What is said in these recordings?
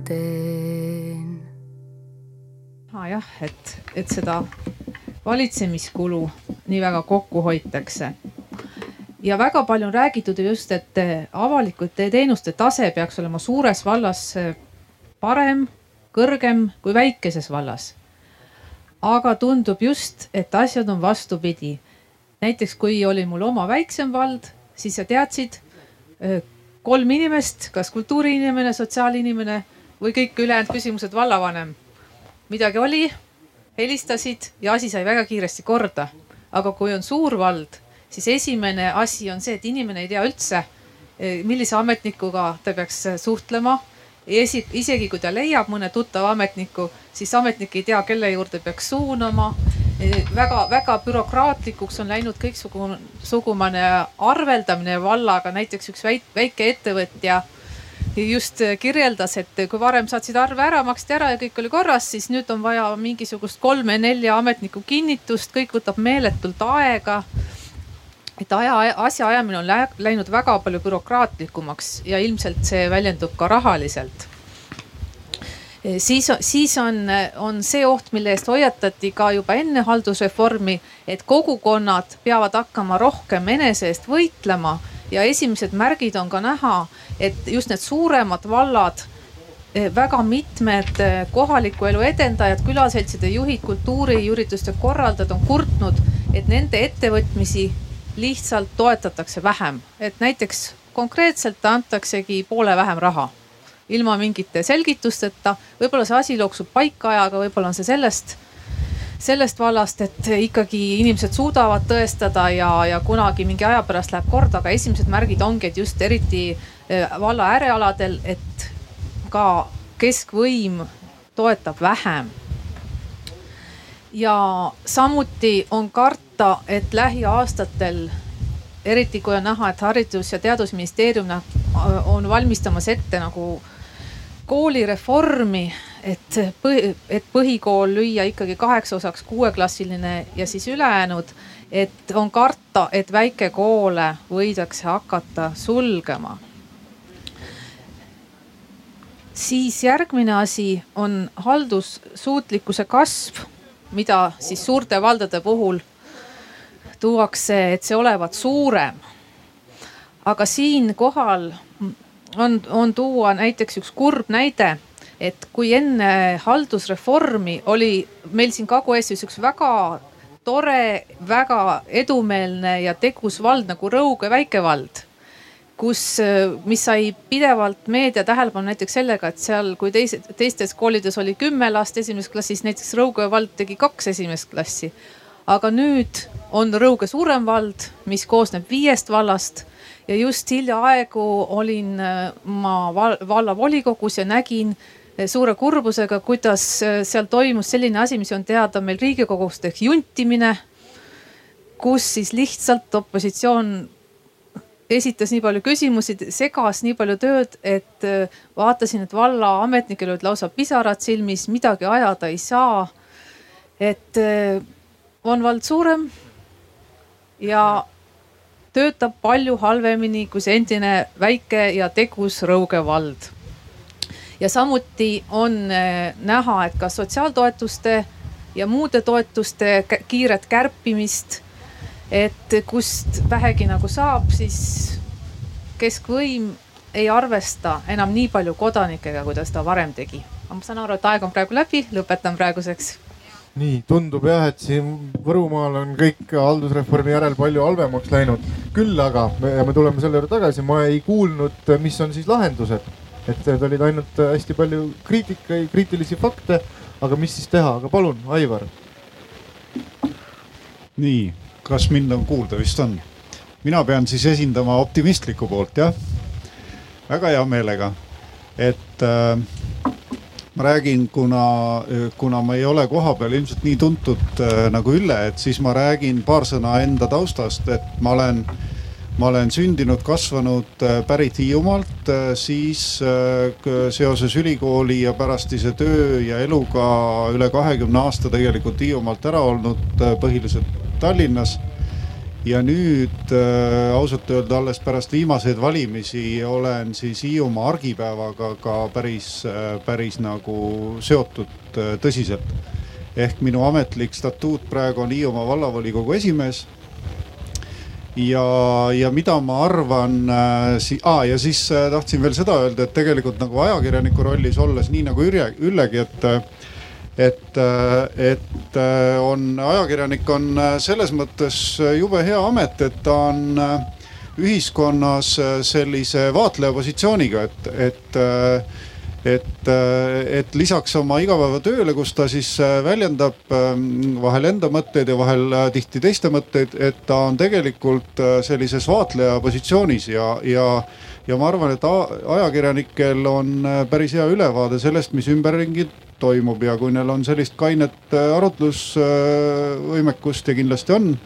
veel teen. ah jah, et, et seda valitsemiskulu nii väga kokku hoitakse ja väga palju on räägitud just, et avalike teenuste tase peaks olema suures vallas parem, kõrgem kui väikeses vallas. aga tundub just, et asjad on vastupidi. näiteks kui oli mul oma väiksem vald, siis sa teadsid kolm inimest, kas kultuuriinimene, sotsiaalinimene või kõik ülejäänud küsimused vallavanem. midagi oli, helistasid ja asi sai väga kiiresti korda. aga kui on suur vald, siis esimene asi on see, et inimene ei tea üldse, millise ametnikuga ta peaks suhtlema esi-, isegi kui ta leiab mõne tuttava ametniku, siis ametnik ei tea, kelle juurde peaks suunama. väga-väga bürokraatlikuks on läinud kõiksugune arveldamine vallaga, näiteks üks väike ettevõtja just kirjeldas, et kui varem saatsid arve ära, maksti ära ja kõik oli korras, siis nüüd on vaja mingisugust kolme-nelja ametniku kinnitust, kõik võtab meeletult aega et aja, asjaajamine on läinud väga palju bürokraatlikumaks ja ilmselt see väljendub ka rahaliselt. Eh, siis, siis on, on see oht, mille eest hoiatati ka juba enne haldusreformi, et kogukonnad peavad hakkama rohkem enese eest võitlema ja esimesed märgid on ka näha, et just need suuremad vallad eh, väga mitmed eh, kohaliku elu edendajad, külaseltside juhid, kultuuriürituste korraldajad on kurtnud, et nende ettevõtmisi lihtsalt toetatakse vähem, et näiteks konkreetselt antaksegi poole vähem raha ilma mingite selgitusteta. võib-olla see asi looksub paika ajaga, võib-olla on see sellest, sellest vallast, et ikkagi inimesed suudavad tõestada ja, ja kunagi mingi aja pärast läheb korda, aga esimesed märgid ongi, et just eriti eh, valla äärealadel, et ka keskvõim toetab vähem. Ja samuti on karta, et lähiaastatel, eriti kui on näha, et Haridus- ja Teadusministeerium on valmistamas ette nagu koolireformi, et põhi, et põhikool lüüa ikkagi kaheks osaks, kuueklassiline ja siis ülejäänud. et on karta, et väikekoole võidakse hakata sulgema. siis järgmine asi on haldussuutlikkuse kasv mida siis suurte valdade puhul tuuakse, et see olevat suurem. aga siinkohal on, on tuua näiteks üks kurb näide, et kui enne haldusreformi oli meil siin Kagu-Eestis üks väga tore, väga edumeelne ja tegus vald nagu Rõuge väikevald kus, mis sai pidevalt meedia tähelepanu näiteks sellega, et seal, kui teised, teistes koolides oli kümme last esimeses klassis, näiteks Rõuge vald tegi kaks esimest klassi. aga nüüd on Rõuge suurem vald, mis koosneb viiest vallast ja just hiljaaegu olin äh, ma vallavolikogus ja nägin äh, suure kurbusega, kuidas äh, seal toimus selline asi, mis on teada meil riigikogust ehk juntimine. kus siis lihtsalt opositsioon esitas nii palju küsimusi, segas nii palju tööd, et äh, vaatasin, et vallaametnikel olid lausa pisarad silmis, midagi ajada ei saa. et on vald suurem ja töötab palju halvemini kui see endine väike ja tegus Rõuge vald. Ja samuti on äh, näha, et ka sotsiaaltoetuste ja muude toetuste kiiret kärpimist et kust vähegi nagu saab, siis keskvõim ei arvesta enam nii palju kodanikega, kui ta seda varem tegi. ma saan aru, et aeg on praegu läbi, lõpetan praeguseks. nii tundub jah, et siin Võrumaal on kõik haldusreformi järel palju halvemaks läinud. küll aga me, me tuleme selle juurde tagasi, ma ei kuulnud, mis on siis lahendused. Et need olid ainult hästi palju kriitikaid, kriitilisi fakte. aga mis siis teha, aga palun, Aivar. nii kas mind on kuulda, vist on? mina pean siis esindama optimistlikku poolt, jah. väga hea meelega, et äh, ma räägin, kuna, kuna ma ei ole kohapeal ilmselt nii tuntud äh, nagu Ülle, et siis ma räägin paar sõna enda taustast, et ma olen ma olen sündinud, kasvanud, äh, pärit Hiiumaalt, äh, siis äh, seoses ülikooli ja pärastise töö ja eluga üle kahekümne aasta tegelikult Hiiumaalt ära olnud, põhiliselt Tallinnas. ja nüüd ausalt öelda alles pärast viimaseid valimisi olen siis Hiiumaa argipäevaga ka päris päris nagu seotud tõsiselt. ehk minu ametlik statuut praegu on Hiiumaa vallavolikogu esimees. Ja, ja mida ma arvan äh, si-, ah, ja siis äh, tahtsin veel seda öelda, et tegelikult nagu ajakirjaniku rollis olles, nii nagu Ürje, Üllegi, et äh, et, et on, ajakirjanik on selles mõttes jube hea amet, et ta on ühiskonnas sellise vaatleja positsiooniga, et, et et, et lisaks oma igapäevatööle, kus ta siis väljendab vahel enda mõtteid ja vahel tihti teiste mõtteid, et ta on tegelikult sellises vaatleja positsioonis ja, ja, ja ma arvan, et ajakirjanikel on päris hea ülevaade sellest, mis ümberringi toimub ja kui neil on sellist kainet äh, arutlusvõimekust ja kindlasti on.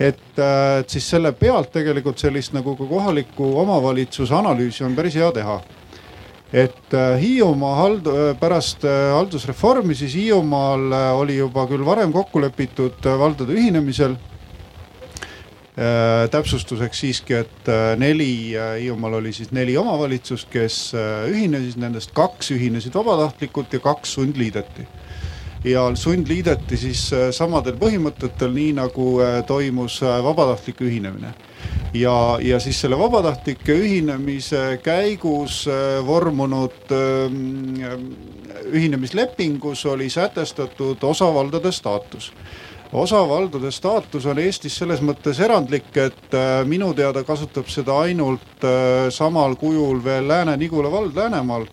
et, äh, et siis selle pealt tegelikult sellist nagu ka kohaliku omavalitsuse analüüsi on päris hea teha. Et äh, Hiiumaa hald-, pärast haldusreformi siis Hiiumaal oli juba küll varem kokku lepitud valdade ühinemisel Äh, täpsustuseks siiski, et äh, neli, äh, Hiiumaal oli siis neli omavalitsust, kes ühinesid, nendest kaks ühinesid vabatahtlikult ja kaks sundliideti. Ja sundliideti siis samadel põhimõtetel, nii nagu toimus vabatahtlik ühinemine. ja, ja siis selle vabatahtlike ühinemise käigus vormunud ähm, ühinemislepingus oli sätestatud osavaldade staatus osavaldade staatus on Eestis selles mõttes erandlik, et äh, minu teada kasutab seda ainult äh, samal kujul veel Lääne-Nigula vald Läänemaal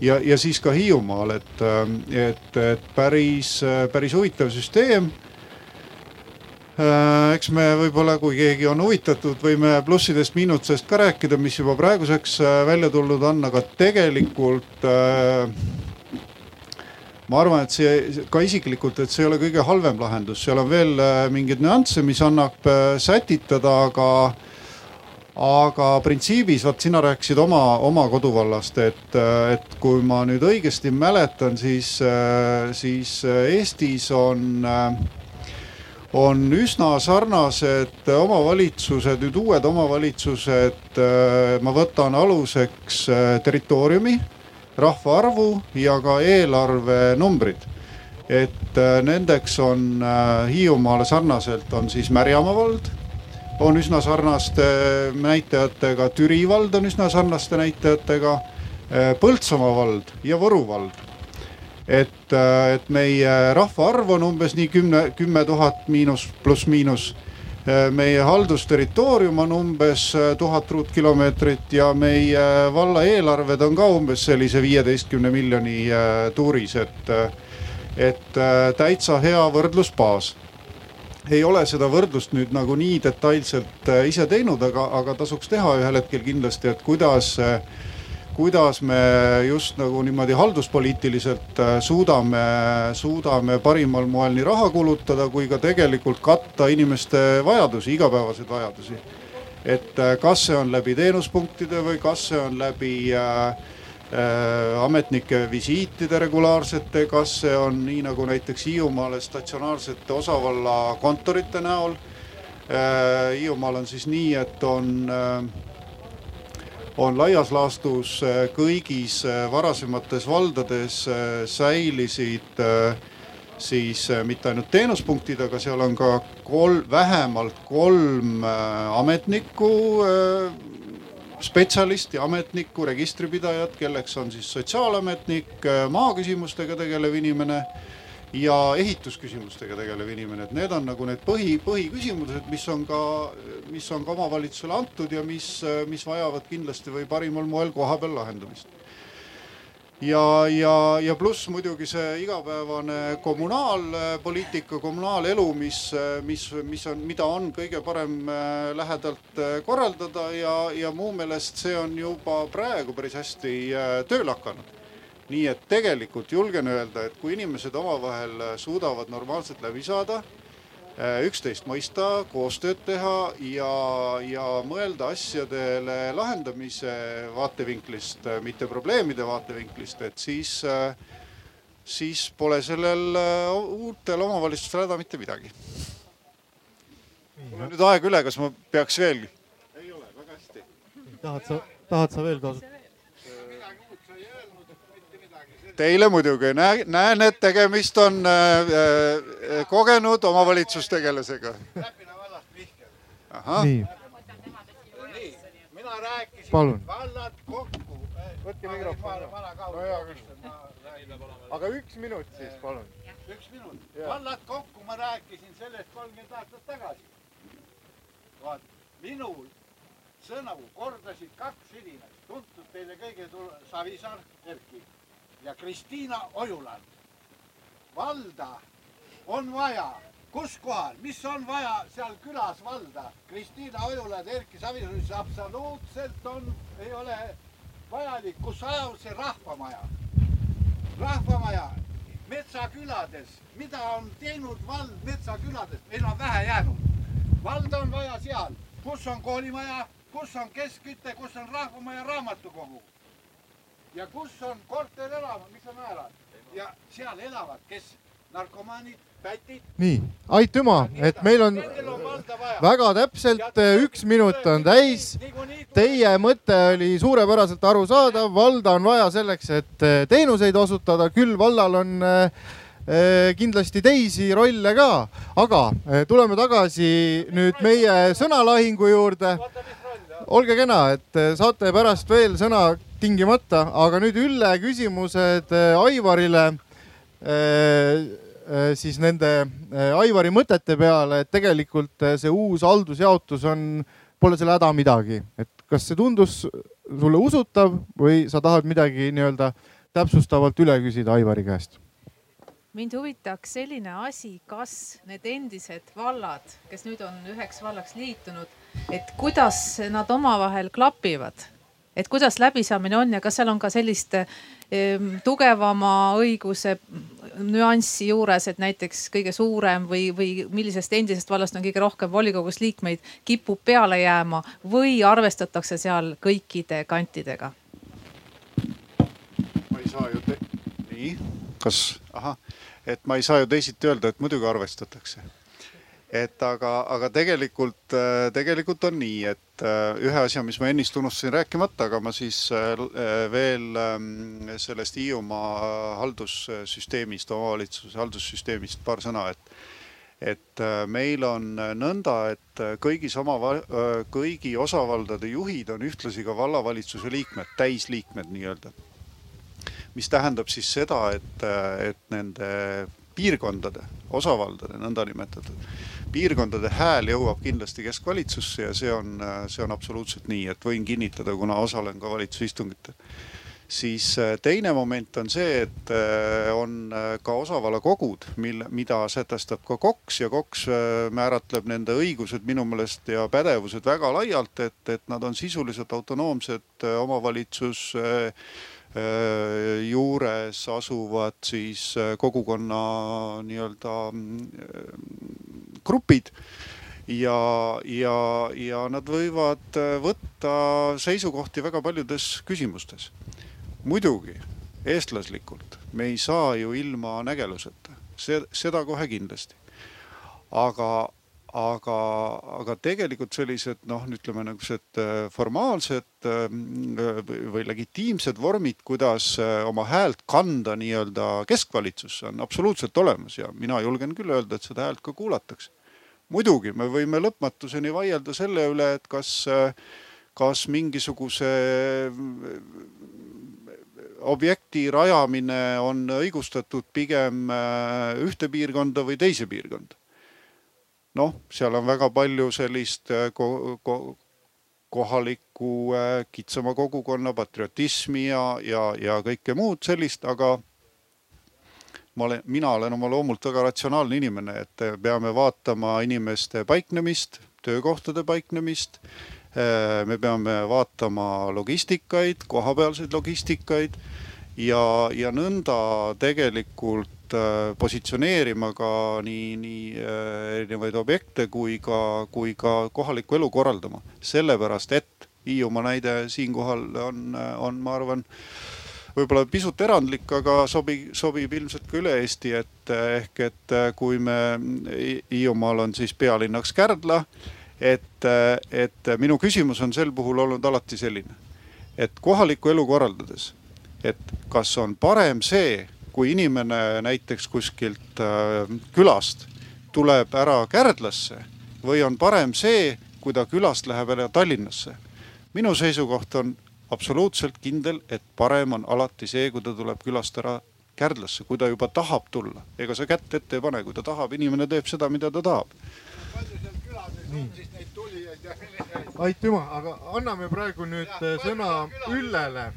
ja, ja siis ka Hiiumaal, et, äh, et, et päris, päris huvitav süsteem. eks me võib-olla, kui keegi on huvitatud, võime plussidest-miinusest ka rääkida, mis juba praeguseks välja tulnud on, aga tegelikult äh, ma arvan, et see ka isiklikult, et see ei ole kõige halvem lahendus, seal on veel äh, mingeid nüansse, mis annab äh, sätitada, aga aga printsiibis vaat sina rääkisid oma, oma koduvallast, et, et kui ma nüüd õigesti mäletan, siis, siis Eestis on, on üsna sarnased omavalitsused, nüüd uued omavalitsused, ma võtan aluseks territooriumi rahvaarvu ja ka eelarvenumbrid. et nendeks on Hiiumaale sarnaselt on siis Märjamaa vald, on üsna sarnaste näitajatega, Türi vald on üsna sarnaste näitajatega, äh, Põltsamaa vald ja Võru vald. Et, et meie rahvaarv on umbes nii kümne, kümme tuhat miinus, pluss-miinus Äh, meie haldusterritoorium on umbes äh, tuhat ruutkilomeetrit ja meie valla eelarved on ka umbes sellise viieteistkümne miljoni äh, tuuris, et, et täitsa hea võrdlusbaas ei ole seda võrdlust nüüd nagu nii detailselt ise teinud, aga, aga tasuks teha ühel hetkel kindlasti, et kuidas äh, kuidas me just nagu niimoodi halduspoliitiliselt äh, suudame, suudame parimal moel nii raha kulutada kui ka tegelikult katta inimeste vajadusi, igapäevaseid vajadusi. et äh, kas see on läbi teenuspunktide või kas see on läbi äh, äh, ametnike visiitide regulaarsete, kas see on nii nagu näiteks Hiiumaale statsionaarsete osavalla kontorite näol äh,. Hiiumaal on siis nii, et on äh, on laias laastus äh, kõigis äh, varasemates valdades äh, säilisid siis mitte ainult teenuspunktid, aga seal on ka kolm, vähemalt kolm ametnikku, spetsialisti, ametnikku, registripidajat, kelleks on siis sotsiaalametnik, maaküsimustega tegelev inimene ja ehitusküsimustega tegelev inimene, et need on nagu need põhi, põhiküsimused, mis on ka, mis on ka omavalitsusele antud ja mis, mis vajavad kindlasti või parimal moel kohapeal lahendamist. Ja, ja, ja pluss muidugi see igapäevane kommunaalpoliitika, kommunaalelu, mis, mis, mis on, mida on kõige parem äh, lähedalt äh, korraldada ja, ja mu meelest see on juba praegu päris hästi äh, tööle hakanud. Nii et tegelikult julgen öelda, et kui inimesed omavahel suudavad normaalselt läbi saada, üksteist mõista, koostööd teha ja, ja mõelda asjadele lahendamise vaatevinklist, äh, mitte probleemide vaatevinklist, et siis, siis pole sellel uutel omavalitsustel häda mitte midagi mul on nüüd aeg üle, kas ma peaks veel? ei ole, väga hästi. tahad sa, tahad sa veel kasutada? Teile muidugi, näen, et tegemist on äh, äh, kogenud omavalitsustegelasega. nii. mina rääkisin Palun. vallad kokku. võtke mikrofon. no hea küll. aga üks minut siis, palun. üks minut. vallad kokku ma rääkisin sellest kolmkümmend aastat tagasi. vaat minul sõnu kordasid kaks inimest, tuntud teile kõige Savisaar, Erki ja Kristiina Ojuland. valda on vaja, kus kohal, mis on vaja seal külas valda? Kristiina Ojuland, Erki Savisaar ütles absoluutselt on, ei ole vajalik, kus ajal see rahvamaja, rahvamaja metsakülades, mida on teinud vald metsakülades, meil on vähe jäänud. valda on vaja seal, kus on koolimaja, kus on keskküte, kus on rahvamaja raamatukogu ja kus on korterelamu, mis sa naerad ja seal elavad, kes? Narkomaanid, pätid. nii, aitüma, et meil on väga täpselt üks minut on täis. Teie mõte oli suurepäraselt arusaadav, valda on vaja selleks, et teenuseid osutada, küll vallal on kindlasti teisi rolle ka, aga tuleme tagasi nüüd meie sõnalahingu juurde. Olge kena, et saate pärast veel sõna tingimata, aga nüüd Ülle küsimused Aivarile siis nende Aivari mõtete peale, et tegelikult see uus haldusjaotus on, pole seal häda midagi, et kas see tundus sulle usutav või sa tahad midagi nii-öelda täpsustavalt üle küsida Aivari käest? mind huvitaks selline asi, kas need endised vallad, kes nüüd on üheks vallaks liitunud, et kuidas nad omavahel klapivad, et kuidas läbisaamine on ja kas seal on ka sellist ehm, tugevama õiguse nüanssi juures, et näiteks kõige suurem või, või millisest endisest vallast on kõige rohkem volikogus liikmeid, kipub peale jääma või arvestatakse seal kõikide kantidega? ma ei saa ju te..., nii, kas, ahah, et ma ei saa ju teisiti öelda, et muidugi arvestatakse et aga, aga tegelikult, tegelikult on nii, et ühe asja, mis ma ennist unustasin rääkimata, aga ma siis veel sellest Hiiumaa haldussüsteemist, omavalitsuse haldussüsteemist paar sõna, et et meil on nõnda, et kõigis oma, kõigi osavaldade juhid on ühtlasi ka vallavalitsuse liikmed, täisliikmed nii-öelda. mis tähendab siis seda, et, et nende piirkondade, osavaldade nõndanimetatud piirkondade hääl jõuab kindlasti keskvalitsusse ja see on, see on absoluutselt nii, et võin kinnitada, kuna osalen ka valitsuse istungitel. siis teine moment on see, et on ka osavallakogud, mille, mida sätestab ka KOKS ja KOKS määratleb nende õigused minu meelest ja pädevused väga laialt, et, et nad on sisuliselt autonoomsed omavalitsus juures asuvad siis kogukonna nii-öelda grupid ja, ja, ja nad võivad võtta seisukohti väga paljudes küsimustes. muidugi eestlaslikult me ei saa ju ilma nägeluseta, see, seda kohe kindlasti. aga, aga, aga tegelikult sellised noh, ütleme niisugused formaalsed või legitiimsed vormid, kuidas oma häält kanda nii-öelda keskvalitsusse on absoluutselt olemas ja mina julgen küll öelda, et seda häält ka kuulatakse muidugi me võime lõpmatuseni vaielda selle üle, et kas, kas mingisuguse objekti rajamine on õigustatud pigem ühte piirkonda või teise piirkonda. Noh, seal on väga palju sellist ko ko kohaliku kitsama kogukonna patriotismi ja, ja, ja kõike muud sellist, aga ma olen, mina olen oma loomult väga ratsionaalne inimene, et peame vaatama inimeste paiknemist, töökohtade paiknemist. me peame vaatama logistikaid, kohapealseid logistikaid ja, ja nõnda tegelikult positsioneerima ka nii, nii erinevaid objekte kui ka, kui ka kohalikku elu korraldama. sellepärast, et Hiiumaa näide siinkohal on, on, ma arvan võib-olla pisut erandlik, aga sobi, sobib ilmselt ka üle Eesti, et ehk et kui me Hiiumaal on siis pealinnaks Kärdla, et, et minu küsimus on sel puhul olnud alati selline, et kohalikku elu korraldades, et kas on parem see, kui inimene näiteks kuskilt külast tuleb ära Kärdlasse või on parem see, kui ta külast läheb ära Tallinnasse. minu seisukoht on absoluutselt kindel, et parem on alati see, kui ta tuleb külast ära Kärdlasse, kui ta juba tahab tulla. ega sa kätt ette ei pane, kui ta tahab, inimene teeb seda, mida ta tahab. Ja helisejaid? aitüma, aga anname praegu nüüd äh, sõna Üllele.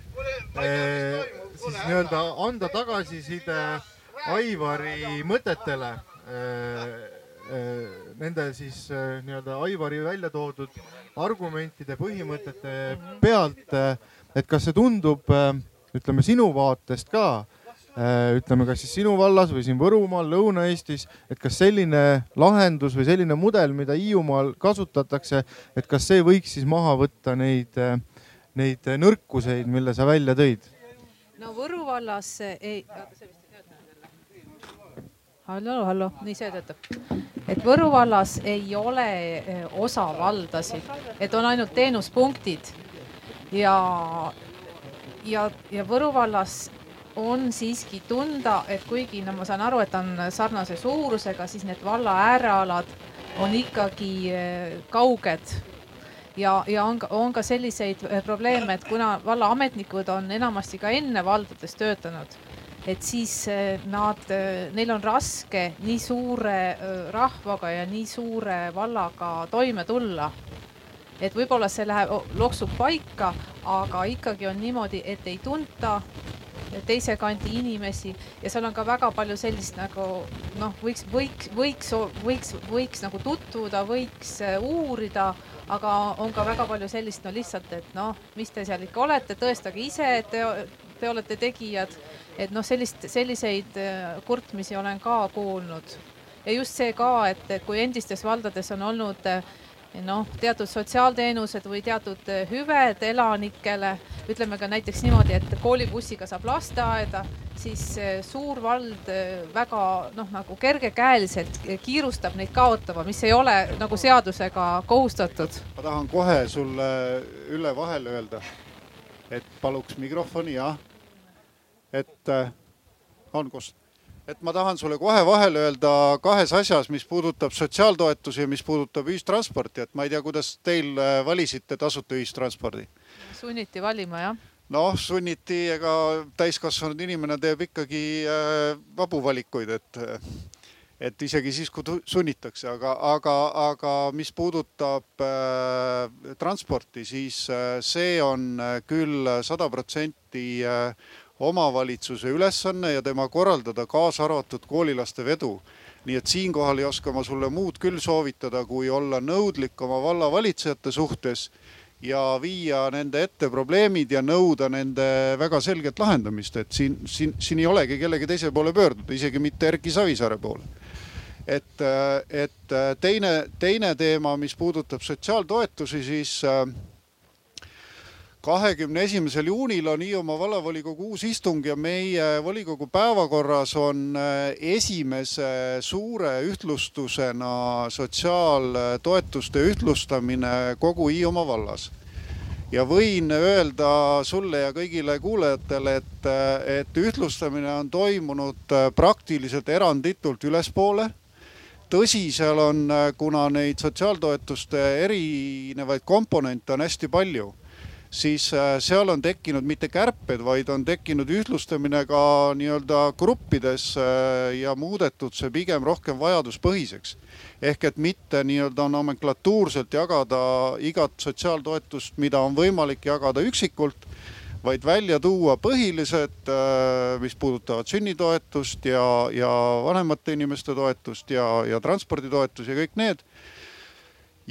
siis nii-öelda anda tagasiside Aivari mõtetele. Nende siis nii-öelda Aivari välja toodud argumentide, põhimõtete pealt, et kas see tundub, ütleme sinu vaatest ka, ütleme, kas siis sinu vallas või siin Võrumaal, Lõuna-Eestis, et kas selline lahendus või selline mudel, mida Hiiumaal kasutatakse, et kas see võiks siis maha võtta neid, neid nõrkuseid, mille sa välja tõid? no Võru vallas ei, see vist ei tööta jälle. hallo, hallo, nii see töötab et Võru vallas ei ole eh, osavaldasid, et on ainult teenuspunktid ja, ja, ja Võru vallas on siiski tunda, et kuigi no ma saan aru, et on sarnase suurusega, siis need valla äärealad on ikkagi eh, kauged ja, ja on, on ka selliseid eh, probleeme, et kuna vallaametnikud on enamasti ka enne valdades töötanud et siis eh, nad, neil on raske nii suure rahvaga ja nii suure vallaga toime tulla. et võib-olla see läheb, loksub paika, aga ikkagi on niimoodi, et ei tunta teise kandi inimesi ja seal on ka väga palju sellist nagu noh, võiks, võiks, võiks, võiks, võiks nagu tutvuda, võiks uurida, aga on ka väga palju sellist no lihtsalt, et noh, mis te seal ikka olete, tõestage ise, et te, te olete tegijad et noh, sellist, selliseid äh, kurtmisi olen ka kuulnud. ja just see ka, et kui endistes valdades on olnud äh, noh, teatud sotsiaalteenused või teatud äh, hüved elanikele, ütleme ka näiteks niimoodi, et koolibussiga saab lasteaeda, siis suur vald väga noh, nagu kergekäeliselt kiirustab neid kaotama, mis ei ole nagu seadusega kohustatud. ma tahan kohe sulle Ülle vahele öelda, et paluks mikrofoni, jah et on kus, et ma tahan sulle kohe vahele öelda kahes asjas, mis puudutab sotsiaaltoetusi ja mis puudutab ühistransporti, et ma ei tea, kuidas teil äh, valisite tasuta ühistranspordi? sunniti valima, jah? Noh, sunniti, ega täiskasvanud inimene teeb ikkagi äh, vabu valikuid, et et isegi siis, kui sunnitakse, aga, aga, aga mis puudutab äh, transporti, siis äh, see on küll sada protsenti äh, omavalitsuse ülesanne ja tema korraldada, kaasa arvatud koolilaste vedu. nii et siinkohal ei oska ma sulle muud küll soovitada, kui olla nõudlik oma vallavalitsejate suhtes ja viia nende ette probleemid ja nõuda nende väga selget lahendamist, et siin, siin, siin ei olegi kellegi teise poole pöörduda, isegi mitte Erki Savisaare poole. et, et teine, teine teema, mis puudutab sotsiaaltoetusi, siis äh, kahekümne esimesel juunil on Hiiumaa vallavolikogu uus istung ja meie volikogu päevakorras on äh, esimese suure ühtlustusena sotsiaaltoetuste ühtlustamine kogu Hiiumaa vallas. ja võin öelda sulle ja kõigile kuulajatele, et, äh, et ühtlustamine on toimunud äh, praktiliselt eranditult ülespoole tõsi, seal on, kuna neid sotsiaaltoetuste erinevaid komponente on hästi palju siis äh, seal on tekkinud mitte kärped, vaid on tekkinud ühtlustamine ka nii-öelda gruppides äh, ja muudetud see pigem rohkem vajaduspõhiseks. ehk et mitte nii-öelda nomenklatuurselt jagada igat sotsiaaltoetust, mida on võimalik jagada üksikult, vaid välja tuua põhilised, äh, mis puudutavad sünnitoetust ja, ja vanemate inimeste toetust ja, ja transporditoetus ja kõik need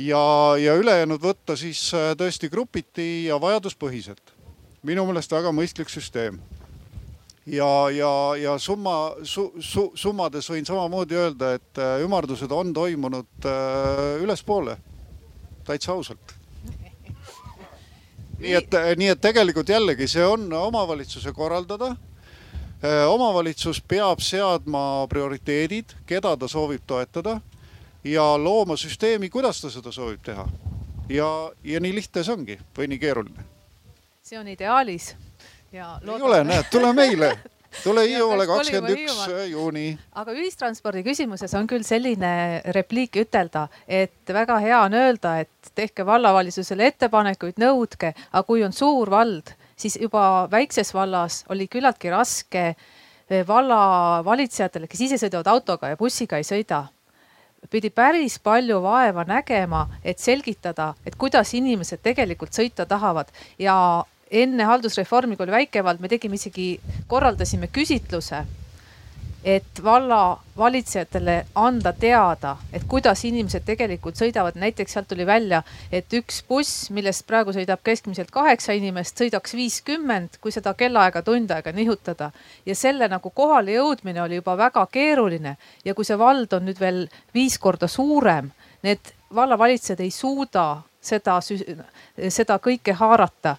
ja, ja ülejäänud võtta siis äh, tõesti grupiti ja vajaduspõhiselt. minu meelest väga mõistlik süsteem. ja, ja, ja summa su,, su, summades võin samamoodi öelda, et äh, ümardused on toimunud äh, ülespoole, täitsa ausalt nii et, nii et tegelikult jällegi see on omavalitsuse korraldada omavalitsus peab seadma prioriteedid, keda ta soovib toetada ja looma süsteemi, kuidas ta seda soovib teha. ja, ja nii lihtne see ongi või nii keeruline? see on ideaalis ja. ei ole, näed, tule meile tule Hiiumaale kakskümmend üks juuni. aga ühistranspordi küsimuses on küll selline repliik ütelda, et väga hea on öelda, et tehke vallavalitsusele ettepanekuid, nõudke, aga kui on suur vald siis juba väikses vallas oli küllaltki raske eh, vallavalitsejatele, kes ise sõidavad autoga ja bussiga ei sõida pidi päris palju vaeva nägema, et selgitada, et kuidas inimesed tegelikult sõita tahavad. Ja enne haldusreformi, kui oli väikevald, me tegime isegi, korraldasime küsitluse et valla valitsejatele anda teada, et kuidas inimesed tegelikult sõidavad. näiteks sealt tuli välja, et üks buss, millest praegu sõidab keskmiselt kaheksa inimest, sõidaks viiskümmend, kui seda kellaaega tund aega nihutada. ja selle nagu kohale jõudmine oli juba väga keeruline ja kui see vald on nüüd veel viis korda suurem, need vallavalitsejad ei suuda seda, seda kõike haarata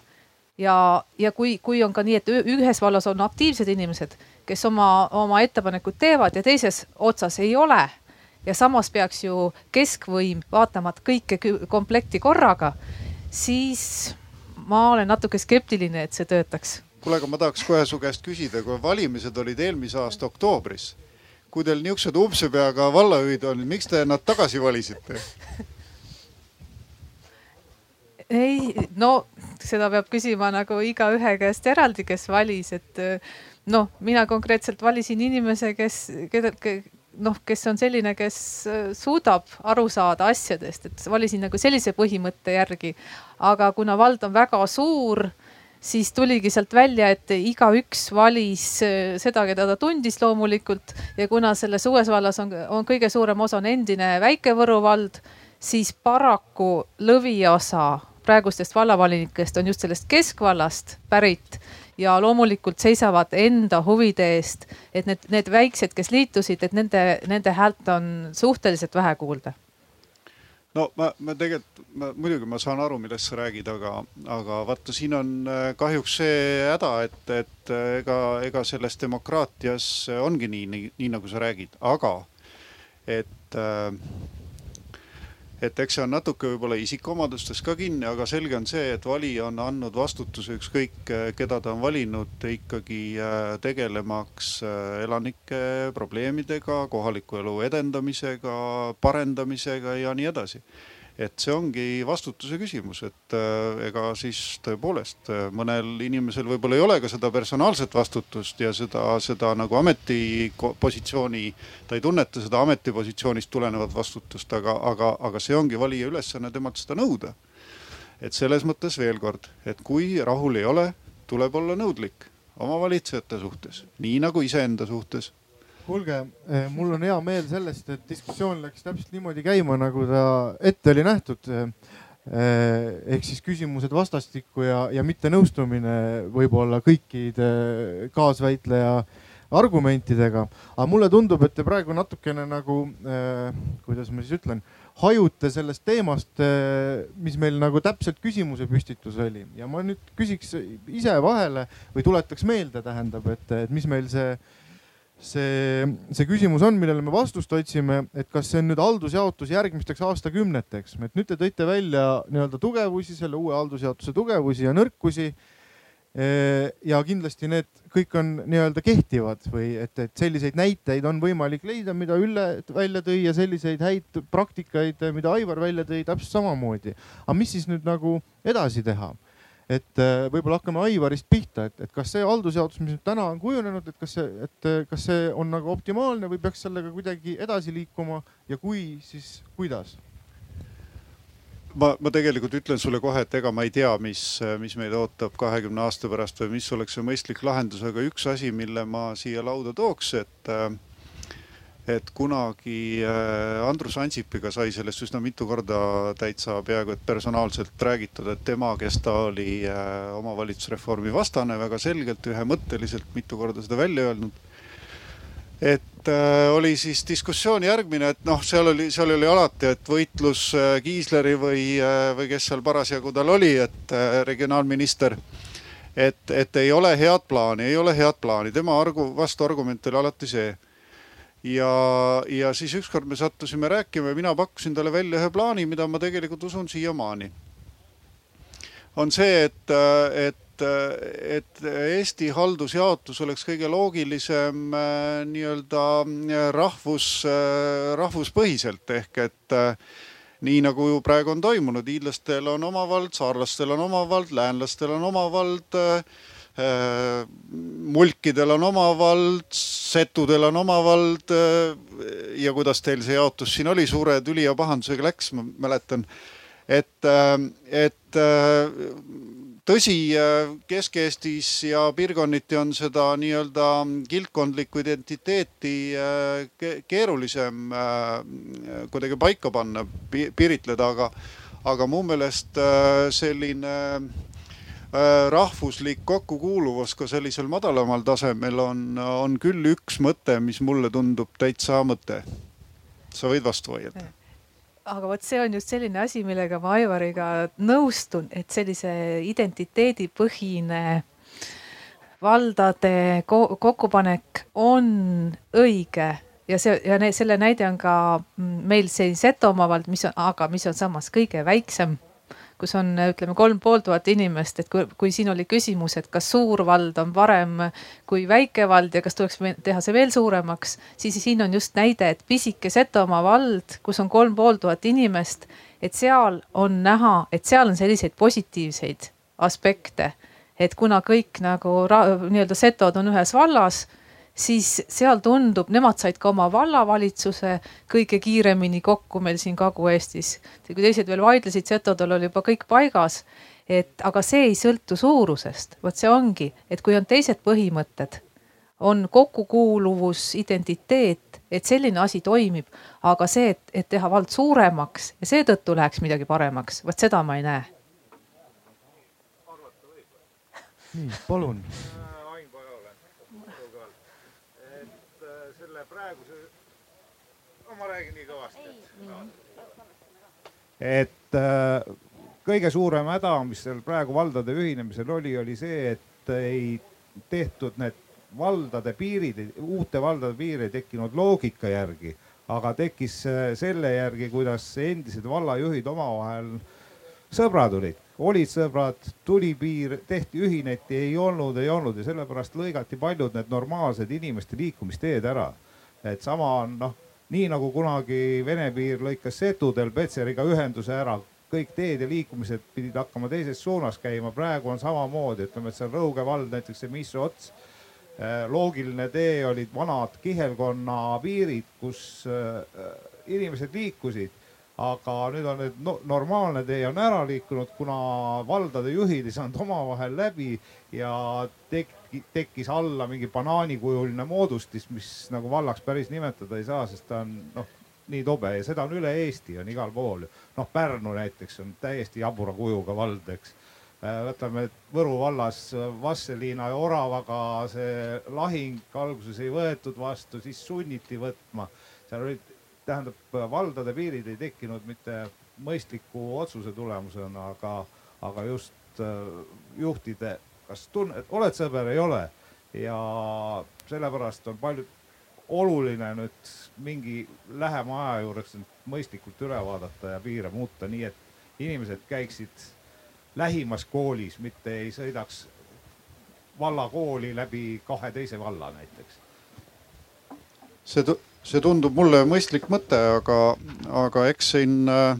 ja, ja kui, kui on ka nii, et ühes vallas on aktiivsed inimesed kes oma, oma ettepanekud teevad ja teises otsas ei ole. ja samas peaks ju keskvõim vaatama kõike komplekti korraga, siis ma olen natuke skeptiline, et see töötaks. kuule, aga ma tahaks kohe su käest küsida, kui valimised olid eelmise aasta oktoobris, kui teil niisugused umbsepeaga vallajuhid on, miks te nad tagasi valisite? ei, no seda peab küsima nagu igaühe käest eraldi, kes valis, et noh, mina konkreetselt valisin inimese, kes, keda, noh, kes on selline, kes äh, suudab aru saada asjadest, et valisin nagu sellise põhimõtte järgi. aga kuna vald on väga suur, siis tuligi sealt välja, et igaüks valis äh, seda, keda ta tundis loomulikult ja kuna selles uues vallas on, on kõige suurem osa on endine Väike-Võru vald, siis paraku lõviosa praegustest vallavolinikest on just sellest keskvallast pärit ja loomulikult seisavad enda huvide eest, et need, need väiksed, kes liitusid, et nende, nende häält on suhteliselt vähe kuulda. No ma, ma tegelikult, ma muidugi ma saan aru, millest sa räägid, aga, aga vaata, siin on äh, kahjuks see häda, et, et äh, ega, ega selles demokraatias ongi nii, nii, nii nagu sa räägid, aga et äh, et eks see on natuke võib-olla isikuomadustes ka kinni, aga selge on see, et valija on andnud vastutuse ükskõik, eh, keda ta on valinud ikkagi eh, tegelemaks eh, elanike probleemidega, kohaliku elu edendamisega, parendamisega ja nii edasi et see ongi vastutuse küsimus, et äh, ega siis tõepoolest äh, mõnel inimesel võib-olla ei ole ka seda personaalset vastutust ja seda, seda nagu ametipositsiooni, ta ei tunneta seda ametipositsioonist tulenevat vastutust, aga, aga, aga see ongi valija ülesanne temalt seda nõuda. et selles mõttes veel kord, et kui rahul ei ole, tuleb olla nõudlik oma valitsejate suhtes, nii nagu iseenda suhtes kuulge, eh, mul on hea meel sellest, et diskussioon läks täpselt niimoodi käima, nagu ta ette oli nähtud. Eh, ehk siis küsimused vastastikku ja, ja mittenõustumine võib-olla kõikide kaasväitleja argumentidega. aga mulle tundub, et te praegu natukene nagu eh,, kuidas ma siis ütlen, hajute sellest teemast, mis meil nagu täpselt küsimuse püstitus oli ja ma nüüd küsiks ise vahele või tuletaks meelde, tähendab, et, et mis meil see see, see küsimus on, millele me vastust otsime, et kas see on nüüd haldusjaotus järgmisteks aastakümneteks, et nüüd te tõite välja nii-öelda tugevusi, selle uue haldusjaotuse tugevusi ja nõrkusi. ja kindlasti need kõik on nii-öelda kehtivad või et, et selliseid näiteid on võimalik leida, mida Ülle välja tõi ja selliseid häid praktikaid, mida Aivar välja tõi, täpselt samamoodi. aga mis siis nüüd nagu edasi teha? Et äh, võib-olla hakkame Aivarist pihta, et, et kas see haldusjaotus, mis nüüd täna on kujunenud, et kas see, et äh, kas see on nagu optimaalne või peaks sellega kuidagi edasi liikuma ja kui, siis kuidas? ma, ma tegelikult ütlen sulle kohe, et ega ma ei tea, mis, mis meid ootab kahekümne aasta pärast või mis oleks see mõistlik lahendus, aga üks asi, mille ma siia lauda tooks, et äh, et kunagi äh, Andrus Ansipiga sai sellest üsna mitu korda täitsa peaaegu et personaalselt räägitud, et tema, kes ta oli äh, omavalitsusreformi vastane väga selgelt, ühemõtteliselt mitu korda seda välja öelnud. et äh, oli siis diskussioon järgmine, et noh, seal oli, seal oli alati, et võitlus äh, Kiisleri või äh,, või kes seal parasjagu tal oli, et äh, regionaalminister. et, et ei ole head plaani, ei ole head plaani, tema argu-, vastuargument oli alati see. Ja, ja siis ükskord me sattusime rääkima ja mina pakkusin talle välja ühe plaani, mida ma tegelikult usun siiamaani. on see, et, äh, et et Eesti haldusjaotus oleks kõige loogilisem äh, nii-öelda äh, rahvus, äh, rahvuspõhiselt ehk et nii nagu ju praegu on toimunud, hiidlastel on oma vald, saarlastel on oma vald, läänlastel on oma vald mulkidel on oma vald, setudel on oma vald. ja kuidas teil see jaotus siin oli, suure tüli ja pahandusega läks, ma mäletan. et, et tõsi, Kesk-Eestis ja piirkonniti on seda nii-öelda kildkondlikku identiteeti äh, keerulisem äh, kuidagi paika panna, piiritleda, aga, aga mu meelest äh, selline rahvuslik kokkukuuluvus ka sellisel madalamal tasemel on, on küll üks mõte, mis mulle tundub täitsa mõte. sa võid vastu vaielda aga vot see on just selline asi, millega ma Aivariga nõustun, et sellise identiteedipõhine valdade kokkupanek on õige ja see ja ne, selle näide on ka meil siin Setomaa vald, mis on, aga mis on samas kõige väiksem kus on, ütleme kolm pool tuhat inimest, et kui, kui siin oli küsimus, et kas suur vald on parem kui väike vald ja kas tuleks teha see veel suuremaks, siis siin on just näide, et pisike Setomaa vald, kus on kolm pool tuhat inimest, et seal on näha, et seal on selliseid positiivseid aspekte, et kuna kõik nagu nii-öelda setod on ühes vallas siis seal tundub, nemad said ka oma vallavalitsuse kõige kiiremini kokku meil siin Kagu-Eestis. kui teised veel vaidlesid, setodel oli juba kõik paigas. et aga see ei sõltu suurusest, vot see ongi, et kui on teised põhimõtted, on kokkukuuluvus, identiteet, et selline asi toimib, aga see, et, et teha vald suuremaks ja seetõttu läheks midagi paremaks, vot seda ma ei näe. nii, palun ma räägin nii kõvasti. et äh, kõige suurem häda, mis seal praegu valdade ühinemisel oli, oli see, et ei tehtud need valdade piirid, uute valdade piir ei tekkinud loogika järgi, aga tekkis äh, selle järgi, kuidas endised vallajuhid omavahel sõbrad olid, olid sõbrad, tuli piir, tehti, ühineti, ei olnud, ei olnud ja sellepärast lõigati paljud need normaalsed inimeste liikumisteed ära. et sama on noh nii nagu kunagi Vene piir lõikas setudel Petseriga ühenduse ära, kõik teed ja liikumised pidid hakkama teises suunas käima, praegu on samamoodi, ütleme, et seal Rõuge vald näiteks see Missu ots. Äh, loogiline tee olid vanad kihelkonna piirid, kus äh, inimesed liikusid aga nüüd on nüüd no, normaalne tee on ära liikunud, kuna valdade juhid ei saanud omavahel läbi ja tek-, tekkis alla mingi banaanikujuline moodustis, mis nagu vallaks päris nimetada ei saa, sest ta on noh, nii tobe ja seda on üle Eesti, on igal pool. noh, Pärnu näiteks on täiesti jabura kujuga vald, eks. Äh, võtame Võru vallas Vastseliina ja Oravaga see lahing alguses ei võetud vastu, siis sunniti võtma. seal olid tähendab, valdade piirid ei tekkinud mitte mõistliku otsuse tulemusena, aga, aga just äh, juhtide, kas tunned, oled sõber, ei ole. ja sellepärast on palju oluline nüüd mingi lähema aja juures mõistlikult üle vaadata ja piire muuta, nii et inimesed käiksid lähimas koolis, mitte ei sõidaks vallakooli läbi kahe teise valla näiteks. see see tundub mulle mõistlik mõte, aga, aga eks siin äh,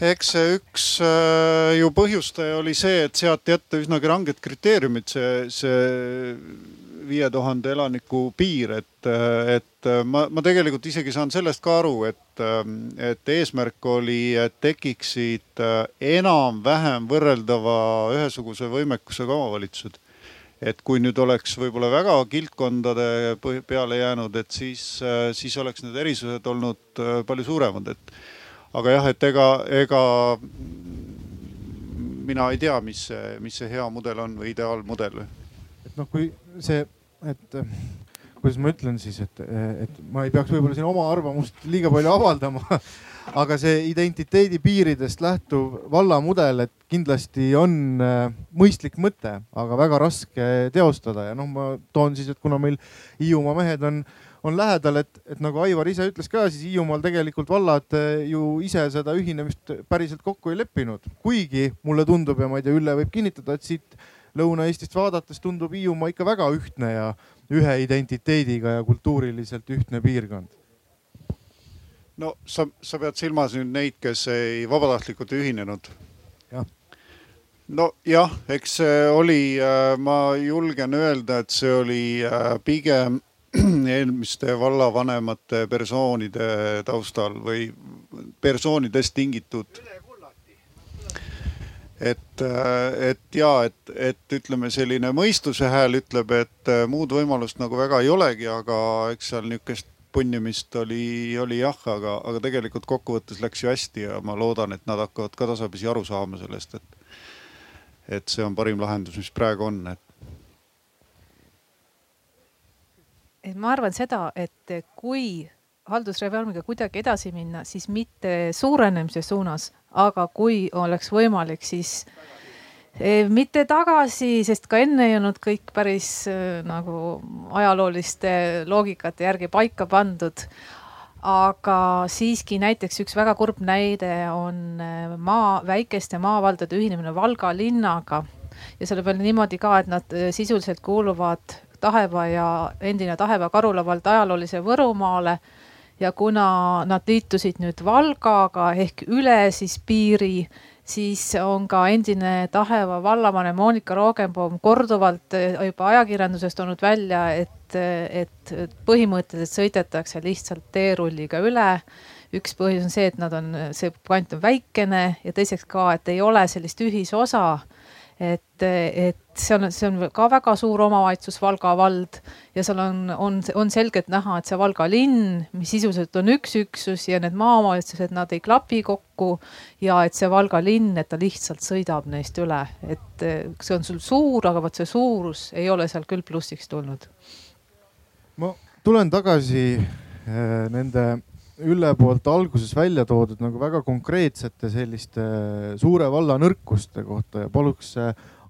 eks see üks äh, ju põhjustaja oli see, et seati ette üsnagi ranged kriteeriumid, see, see viie tuhande elaniku piir, et, et ma, ma tegelikult isegi saan sellest ka aru, et, et eesmärk oli, et tekiksid enam-vähem võrreldava ühesuguse võimekusega omavalitsused. Et kui nüüd oleks võib-olla väga kildkondade peale jäänud, et siis, äh, siis oleks need erisused olnud äh, palju suuremad, et aga jah, et ega, ega mina ei tea, mis mis see hea mudel on või ideaalmudel. et noh, kui see, et kuidas ma ütlen siis, et, et ma ei peaks võib-olla siin oma arvamust liiga palju avaldama aga see identiteedi piiridest lähtuv vallamudel, et kindlasti on äh, mõistlik mõte, aga väga raske teostada ja noh, ma toon siis, et kuna meil Hiiumaa mehed on, on lähedal, et, et nagu Aivar ise ütles ka, siis Hiiumaal tegelikult vallad äh, ju ise seda ühinemist päriselt kokku ei leppinud, kuigi mulle tundub ja ma ei tea, Ülle võib kinnitada, et siit Lõuna-Eestist vaadates tundub Hiiumaa ikka väga ühtne ja ühe identiteediga ja kultuuriliselt ühtne piirkond no sa, sa pead silmas nüüd neid, kes ei vabatahtlikult ühinenud? jah. nojah, eks see oli, äh, ma julgen öelda, et see oli äh, pigem eelmiste vallavanemate persoonide taustal või persoonidest tingitud. et, äh, et ja, et, et ütleme, selline mõistuse hääl ütleb, et muud võimalust nagu väga ei olegi, aga eks seal niisugust punnimist oli, oli jah, aga, aga tegelikult kokkuvõttes läks ju hästi ja ma loodan, et nad hakkavad ka tasapisi aru saama sellest, et, et see on parim lahendus, mis praegu on, et. Et ma arvan seda, et kui haldusreformiga kuidagi edasi minna, siis mitte suurenemise suunas, aga kui oleks võimalik, siis mitte tagasi, sest ka enne ei olnud kõik päris äh, nagu ajalooliste loogikate järgi paika pandud. aga siiski näiteks üks väga kurb näide on äh, maa, väikeste maavaldade ühinemine Valga linnaga ja selle peale niimoodi ka, et nad sisuliselt kuuluvad Taheva ja endine Taheva Karula vald ajaloolise Võrumaale ja kuna nad liitusid nüüd Valgaga ehk üle siis piiri siis on ka endine Taheva vallavanem Monika Roogenbaum korduvalt eh, juba ajakirjanduses toonud välja, et, et põhimõtteliselt sõidetakse lihtsalt teerulliga üle. üks põhjus on see, et nad on, see kant on väikene ja teiseks ka, et ei ole sellist ühisosa et, et see on, see on ka väga suur omavalitsus, Valga vald ja seal on, on, on selgelt näha, et see Valga linn, mis sisuliselt on üks üksus ja need maaomavalitsused, nad ei klapi kokku ja et see Valga linn, et ta lihtsalt sõidab neist üle, et see on sul suur, aga vot see suurus ei ole seal küll plussiks tulnud. ma tulen tagasi äh, nende Ülle poolt alguses välja toodud nagu väga konkreetsete selliste suure valla nõrkuste kohta ja paluks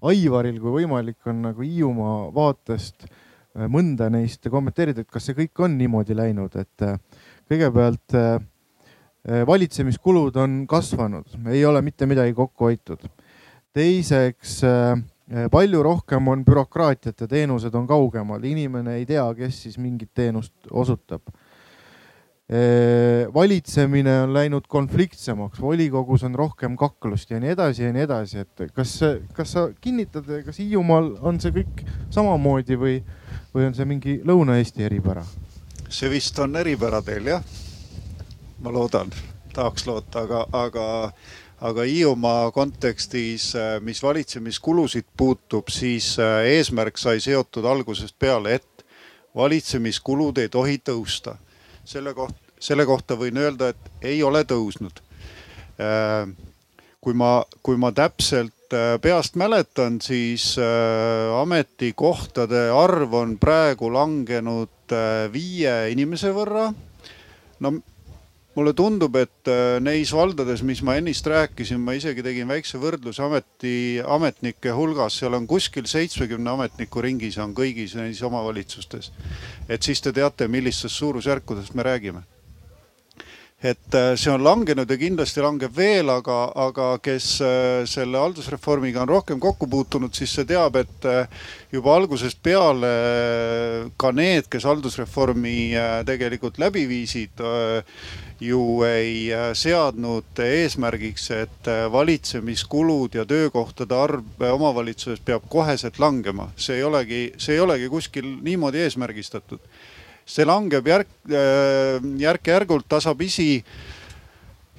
Aivaril, kui võimalik, on nagu Hiiumaa vaatest äh, mõnda neist kommenteerida, et kas see kõik on niimoodi läinud, et äh, kõigepealt äh, valitsemiskulud on kasvanud, ei ole mitte midagi kokku hoitud. teiseks palju rohkem on bürokraatiat ja teenused on kaugemal, inimene ei tea, kes siis mingit teenust osutab valitsemine on läinud konfliktsemaks, volikogus on rohkem kaklust ja nii edasi ja nii edasi, et kas, kas sa kinnitad, kas Hiiumaal on see kõik samamoodi või, või on see mingi Lõuna-Eesti eripära? see vist on eripära teil jah. ma loodan, tahaks loota, aga, aga, aga Hiiumaa kontekstis, mis valitsemiskulusid puutub, siis eesmärk sai seotud algusest peale, et valitsemiskulud ei tohi tõusta selle kohta, selle kohta võin öelda, et ei ole tõusnud. Äh, kui ma, kui ma täpselt äh, peast mäletan, siis äh, ametikohtade arv on praegu langenud viie inimese võrra. no mulle tundub, et neis valdades, mis ma ennist rääkisin, ma isegi tegin väikse võrdluse ameti, ametnike hulgas, seal on kuskil seitsmekümne ametniku ringis on kõigis neis omavalitsustes. et siis te teate, millistest suurusjärkudest me räägime et äh, see on langenud ja kindlasti langeb veel, aga, aga kes äh, selle haldusreformiga on rohkem kokku puutunud, siis see teab, et äh, juba algusest peale ka need, kes haldusreformi tegelikult läbi viisid, ju ei seadnud eesmärgiks, et valitsemiskulud ja töökohtade arv omavalitsuses peab koheselt langema. see ei olegi, see ei olegi kuskil niimoodi eesmärgistatud see langeb järk, äh, järk-järgult tasapisi.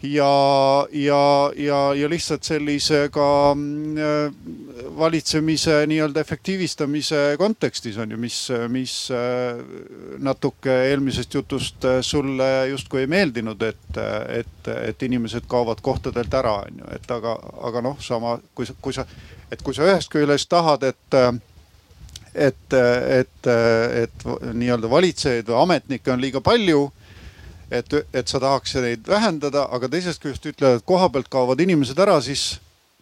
Ja, ja, ja, ja lihtsalt sellise ka äh, valitsemise nii-öelda efektiivistamise kontekstis on ju, mis, mis äh, natuke eelmisest jutust sulle justkui ei meeldinud, et, et, et inimesed kaovad kohtadelt ära, on ju, et aga, aga noh, sama kui sa, kui sa, et kui sa ühest küljest tahad, et et, et, et nii-öelda valitsejaid või ametnikke on liiga palju et, et sa tahaks neid vähendada, aga teisest küljest ütlevad, et koha pealt kaovad inimesed ära, siis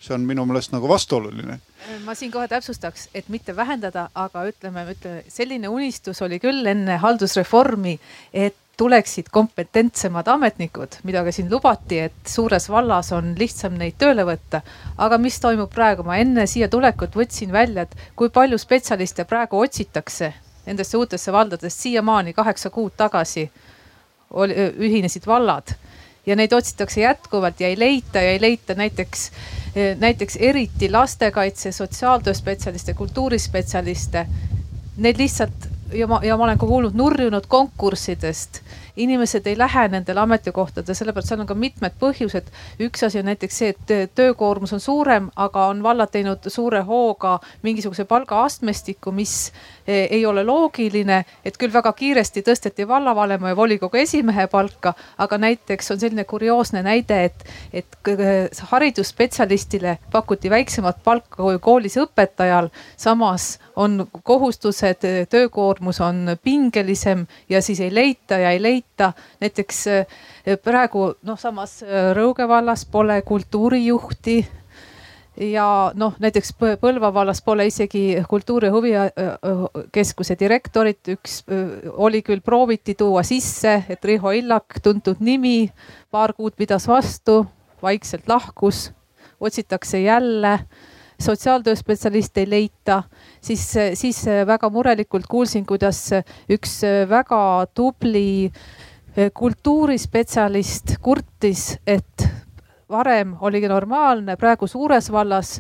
see on minu meelest nagu vastuoluline. ma siin kohe täpsustaks, et mitte vähendada, aga ütleme, ütleme selline unistus oli küll enne haldusreformi, et tuleksid kompetentsemad ametnikud, mida ka siin lubati, et suures vallas on lihtsam neid tööle võtta. aga mis toimub praegu, ma enne siia tulekut võtsin välja, et kui palju spetsialiste praegu otsitakse nendesse uutesse valdadesse siiamaani kaheksa kuud tagasi oli, ühinesid vallad ja neid otsitakse jätkuvalt ja ei leita ja ei leita näiteks, näiteks eriti lastekaitse, sotsiaaltööspetsialiste, kultuurispetsialiste. Need lihtsalt ja ma, ja ma olen ka kuulnud nurjunud konkurssidest inimesed ei lähe nendele ametikohtadele, sellepärast seal on ka mitmed põhjused. üks asi on näiteks see, et töökoormus on suurem, aga on vallad teinud suure hooga mingisuguse palgaastmestiku, mis e, ei ole loogiline, et küll väga kiiresti tõsteti vallavanema ja volikogu esimehe palka, aga näiteks on selline kurioosne näide, et, et haridusspetsialistile pakuti väiksemat palka kui koolis õpetajal. samas on kohustused, töökoormus on pingelisem ja siis ei leita ja ei leita. näiteks eh, praegu noh, samas eh, Rõuge vallas pole kultuurijuhti ja noh, näiteks Põlva vallas pole isegi kultuuri huvikeskuse direktorit, üks oli küll, prooviti tuua sisse, et Riho Illak, tuntud nimi, paar kuud pidas vastu, vaikselt lahkus, otsitakse jälle sotsiaaltööspetsialiste ei leita, siis, siis väga murelikult kuulsin, kuidas üks väga tubli kultuurispetsialist kurtis, et varem oligi normaalne, praegu suures vallas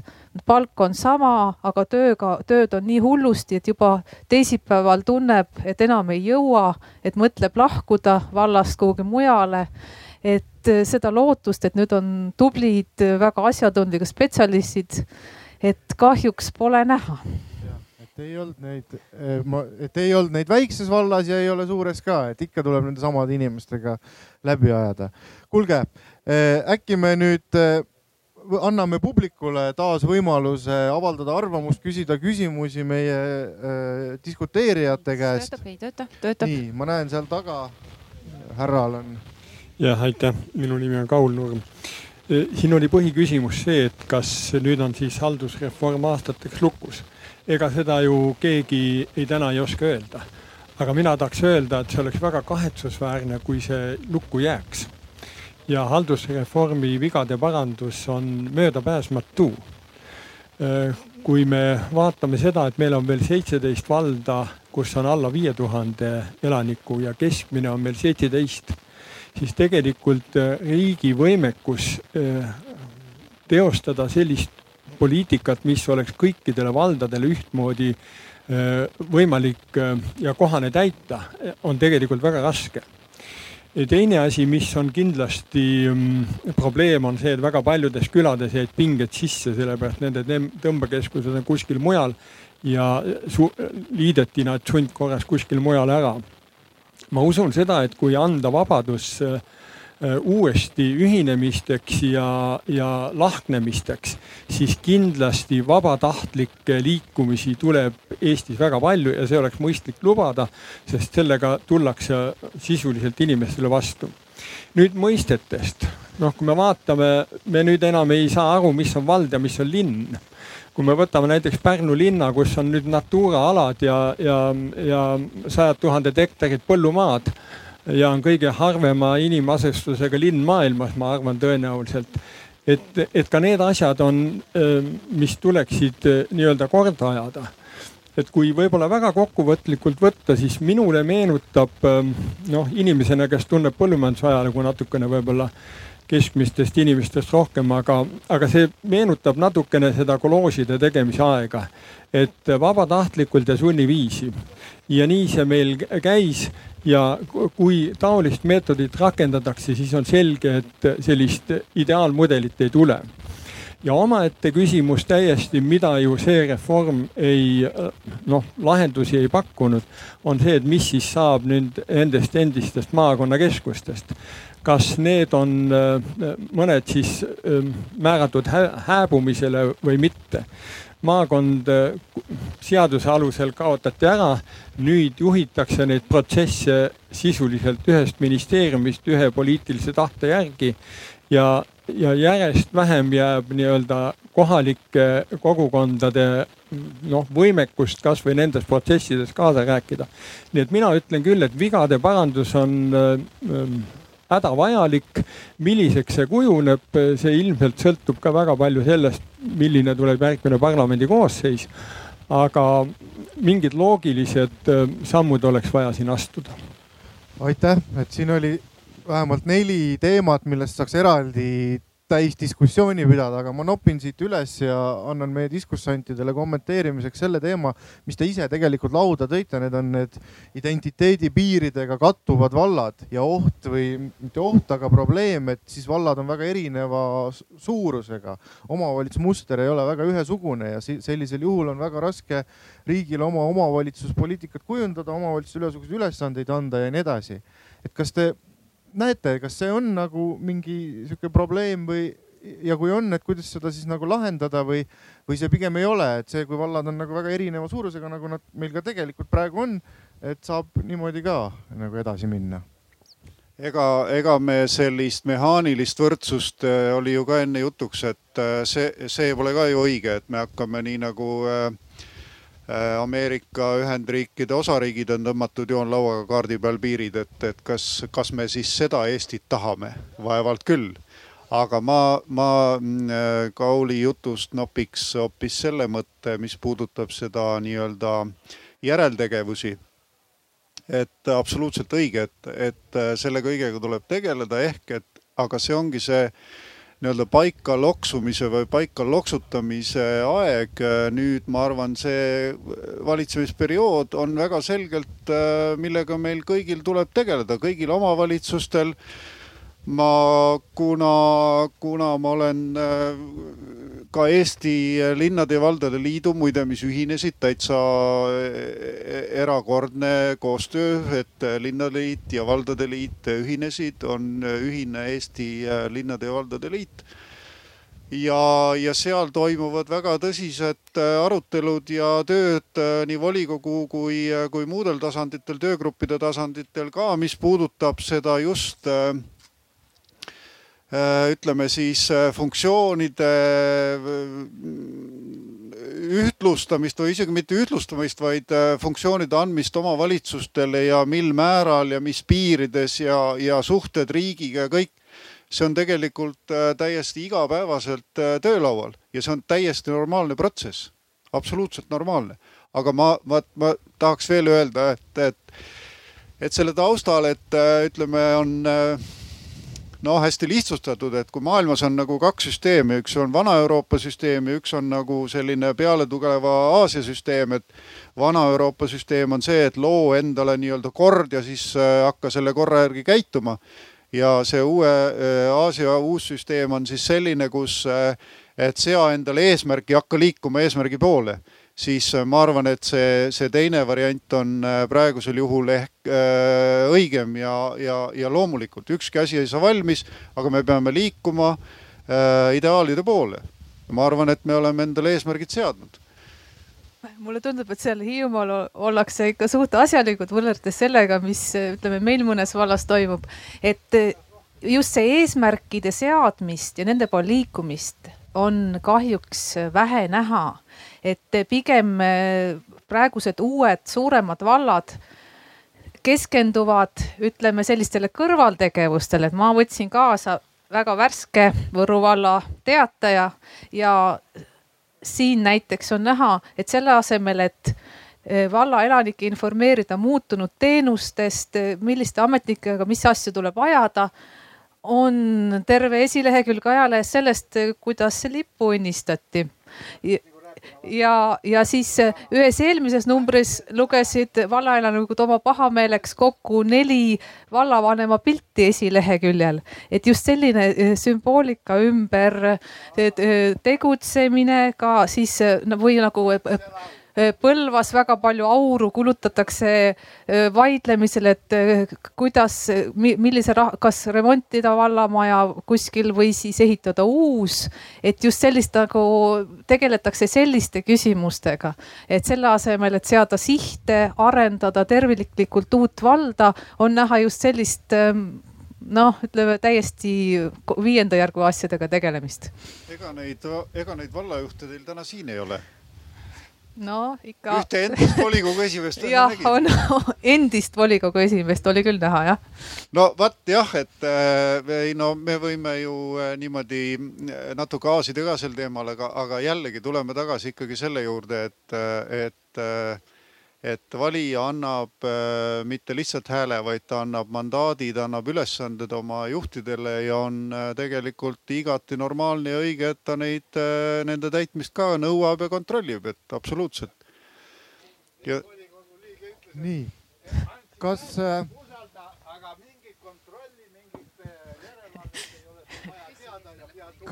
palk on sama, aga tööga, tööd on nii hullusti, et juba teisipäeval tunneb, et enam ei jõua, et mõtleb lahkuda vallast kuhugi mujale. et seda lootust, et nüüd on tublid, väga asjatundlikud spetsialistid et kahjuks pole näha et ei olnud neid, eh, ma, et ei olnud neid väikses vallas ja ei ole suures ka, et ikka tuleb nende samade inimestega läbi ajada. kuulge, eh, äkki me nüüd eh, anname publikule taas võimaluse avaldada arvamust, küsida küsimusi meie äh, diskuteerijate käest. töötab, ei tööta, töötab. nii, ma näen seal taga, härral on. jah, aitäh, minu nimi on Kaul Nurm siin oli põhiküsimus see, et kas nüüd on siis haldusreform aastateks lukus. ega seda ju keegi ei täna ei oska öelda. aga mina tahaks öelda, et see oleks väga kahetsusväärne, kui see lukku jääks. ja haldusreformi vigade parandus on möödapääsmatu. kui me vaatame seda, et meil on veel seitseteist valda, kus on alla viie tuhande elaniku ja keskmine on meil seitseteist siis tegelikult äh, riigi võimekus äh, teostada sellist poliitikat, mis oleks kõikidele valdadele ühtmoodi äh, võimalik ja kohane täita, on tegelikult väga raske. teine asi, mis on kindlasti mm, probleem, on see, et väga paljudes külades jäid pinged sisse, sellepärast nende tõmbekeskused on kuskil mujal ja liideti nad sundkorras kuskil mujal ära ma usun seda, et kui anda vabadus äh, uuesti ühinemisteks ja, ja lahknemisteks, siis kindlasti vabatahtlikke liikumisi tuleb Eestis väga palju ja see oleks mõistlik lubada, sest sellega tullakse sisuliselt inimestele vastu. nüüd mõistetest, noh, kui me vaatame, me nüüd enam ei saa aru, mis on vald ja mis on linn kui me võtame näiteks Pärnu linna, kus on nüüd Natura alad ja, ja, ja sajad tuhanded hektarid põllumaad ja on kõige harvema inimasustusega linn maailmas, ma arvan tõenäoliselt. et, et ka need asjad on, mis tuleksid nii-öelda korda ajada. et kui võib-olla väga kokkuvõtlikult võtta, siis minule meenutab noh, inimesena, kes tunneb põllumajandusajalugu natukene võib-olla keskmistest inimestest rohkem, aga, aga see meenutab natukene seda kolooside tegemise aega. et vabatahtlikult ja sunniviisi ja nii see meil käis ja kui taolist meetodit rakendatakse, siis on selge, et sellist ideaalmudelit ei tule ja omaette küsimus täiesti, mida ju see reform ei noh, lahendusi ei pakkunud, on see, et mis siis saab nüüd nendest endistest maakonnakeskustest kas need on äh, mõned siis ähm, määratud hääbumisele või mitte. maakond seaduse alusel kaotati ära. nüüd juhitakse neid protsesse sisuliselt ühest ministeeriumist ühe poliitilise tahte järgi ja, ja järjest vähem jääb nii-öelda kohalike kogukondade noh, võimekust kasvõi nendes protsessides kaasa rääkida. nii et mina ütlen küll, et vigade parandus on äh, hädavajalik. milliseks see kujuneb, see ilmselt sõltub ka väga palju sellest, milline tuleb järgmine parlamendi koosseis. aga mingid loogilised äh, sammud oleks vaja siin astuda. aitäh, et siin oli vähemalt neli teemat, millest saaks eraldi täisdiskussiooni pidada, aga ma nopin siit üles ja annan meie diskussantidele kommenteerimiseks selle teema, mis te ise tegelikult lauda tõite, need on need identiteedipiiridega kattuvad vallad ja oht või mitte oht, aga probleem, et siis vallad on väga erineva suurusega. omavalitsusmuster ei ole väga ühesugune ja sellisel juhul on väga raske riigil oma omavalitsuspoliitikat kujundada, omavalitsusele ühesuguseid ülesandeid anda ja nii edasi. et kas te näete, kas see on nagu mingi sihuke probleem või ja kui on, et kuidas seda siis nagu lahendada või, või see pigem ei ole, et see, kui vallad on nagu väga erineva suurusega, nagu nad meil ka tegelikult praegu on, et saab niimoodi ka nagu edasi minna. Ega, ega me sellist mehaanilist võrdsust äh, oli ju ka enne jutuks, et äh, see, see pole ka ju õige, et me hakkame nii nagu äh, Ameerika Ühendriikide osariigid on tõmmatud joonlauaga kaardi peal piirid, et, et kas, kas me siis seda Eestit tahame, vaevalt küll. aga ma, ma äh, Kauli jutust nopiks hoopis selle mõtte, mis puudutab seda nii-öelda järeltegevusi. et absoluutselt õige, et, et äh, selle kõigega tuleb tegeleda, ehk et aga see ongi see nii-öelda paika loksumise või paika loksutamise aeg. nüüd ma arvan, see valitsemisperiood on väga selgelt, millega meil kõigil tuleb tegeleda, kõigil omavalitsustel ma, kuna, kuna ma olen ka Eesti Linnade ja Valdade Liidu muide, mis ühinesid, täitsa äh, erakordne koostöö, et Linnade Liit ja Valdade Liit ühinesid, on ühine Eesti Linnade ja Valdade Liit. Ja, ja seal toimuvad väga tõsised arutelud ja tööd nii volikogu kui, kui muudel tasanditel, töögruppide tasanditel ka, mis puudutab seda just Äh, ütleme siis äh, funktsioonide äh, ühtlustamist või isegi mitte ühtlustamist, vaid funktsioonide andmist omavalitsustele ja mil määral ja mis piirides ja, ja suhted riigiga ja kõik. see on tegelikult täiesti igapäevaselt töölaual ja see on täiesti normaalne protsess, absoluutselt normaalne. aga ma, ma, ma tahaks veel öelda, et, et, et selle taustal, et ütleme, on no hästi lihtsustatud, et kui maailmas on nagu kaks süsteemi, üks on Vana-Euroopa süsteem ja üks on nagu selline pealetugeva Aasia süsteem, et Vana-Euroopa süsteem on see, et loo endale nii-öelda kord ja siis äh, hakka selle korra järgi käituma. ja see uue äh, Aasia uus süsteem on siis selline, kus, äh, et sea endale eesmärki, hakka liikuma eesmärgi poole siis äh, ma arvan, et see, see teine variant on äh, praegusel juhul ehk äh, õigem ja, ja, ja loomulikult ükski asi ei saa valmis, aga me peame liikuma äh, ideaalide poole. ma arvan, et me oleme endale eesmärgid seadnud mulle tundub, et seal Hiiumaal ollakse ikka suht asjalikud võrreldes sellega, mis ütleme meil mõnes vallas toimub. et just see eesmärkide seadmist ja nende poole liikumist on kahjuks vähe näha et pigem eh, praegused uued suuremad vallad keskenduvad, ütleme sellistele kõrvaltegevustele, et ma võtsin kaasa väga värske Võru valla teataja ja siin näiteks on näha, et selle asemel, et eh, valla elanikke informeerida muutunud teenustest, milliste ametnikega, mis asju tuleb ajada, on terve esilehekülg ajalehes sellest, kuidas lippu õnnistati ja, ja siis äh, ühes eelmises numbris lugesid vallaelanikud oma pahameeleks kokku neli vallavanema pilti esileheküljel. et just selline äh, sümboolika ümber äh, tegutsemine ka siis või nagu Põlvas väga palju auru kulutatakse vaidlemisele, et kuidas, millise, kas remontida vallamaja kuskil või siis ehitada uus. et just sellist nagu tegeletakse selliste küsimustega, et selle asemel, et seada sihte, arendada terviklikult uut valda, on näha just sellist noh, ütleme täiesti viienda järgu asjadega tegelemist. ega neid, ega neid vallajuhte teil täna siin ei ole? No ikka. ühte endist volikogu esimeest jah, on endist volikogu esimeest oli küll näha jah. no vot jah, et äh, ei no me võime ju äh, niimoodi äh, natuke aasida ka sel teemal, aga, aga jällegi tuleme tagasi ikkagi selle juurde, et, et et valija annab äh, mitte lihtsalt hääle, vaid ta annab mandaadi, ta annab ülesanded oma juhtidele ja on äh, tegelikult igati normaalne ja õige, et ta neid, äh, nende täitmist ka nõuab ja kontrollib, et absoluutselt. ja nii, kas äh,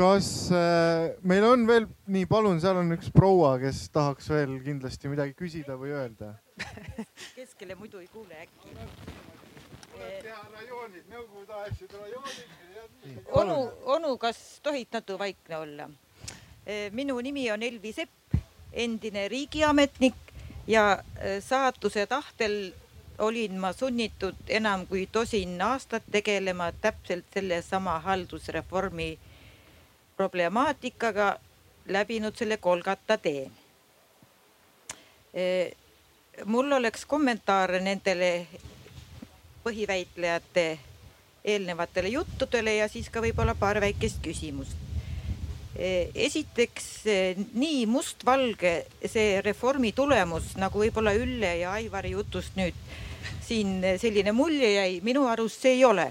kas äh, meil on veel, nii palun, seal on üks proua, kes tahaks veel kindlasti midagi küsida või öelda. keskele muidu ei kuule äkki. teha rajoonid, nõukogudeaegsed rajoonid. onu, onu, kas tohid natuke vaikne olla? E, minu nimi on Elvi Sepp, endine riigiametnik ja e, saatuse tahtel olin ma sunnitud enam kui tosin aastat tegelema täpselt sellesama haldusreformi problemaatikaga läbinud selle Kolgata tee. mul oleks kommentaare nendele põhiväitlejate eelnevatele juttudele ja siis ka võib-olla paar väikest küsimust. esiteks nii mustvalge see reformi tulemus, nagu võib-olla Ülle ja Aivari jutust nüüd siin selline mulje jäi, minu arust see ei ole.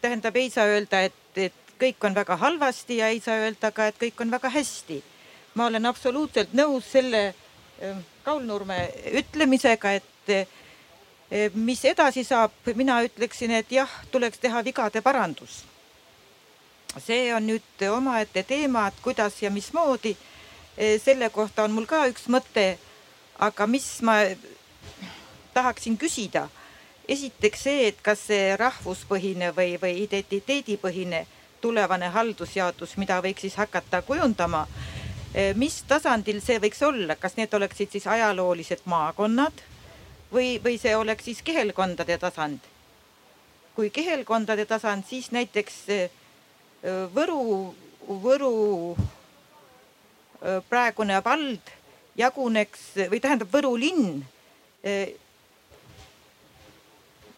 tähendab, ei saa öelda, et, et kõik on väga halvasti ja ei saa öelda ka, et kõik on väga hästi. ma olen absoluutselt nõus selle ähm, Raul Nurme ütlemisega, et äh, mis edasi saab, mina ütleksin, et jah, tuleks teha vigade parandus. see on nüüd omaette teema, et kuidas ja mismoodi. Äh, selle kohta on mul ka üks mõte. aga mis ma tahaksin küsida esiteks see, et kas see rahvuspõhine või, või identiteedipõhine tulevane haldusjaotus, mida võiks siis hakata kujundama. Eh, mis tasandil see võiks olla, kas need oleksid siis ajaloolised maakonnad või, või see oleks siis kihelkondade tasand? kui kihelkondade tasand, siis näiteks eh, Võru, Võru eh, praegune vald jaguneks või tähendab Võru linn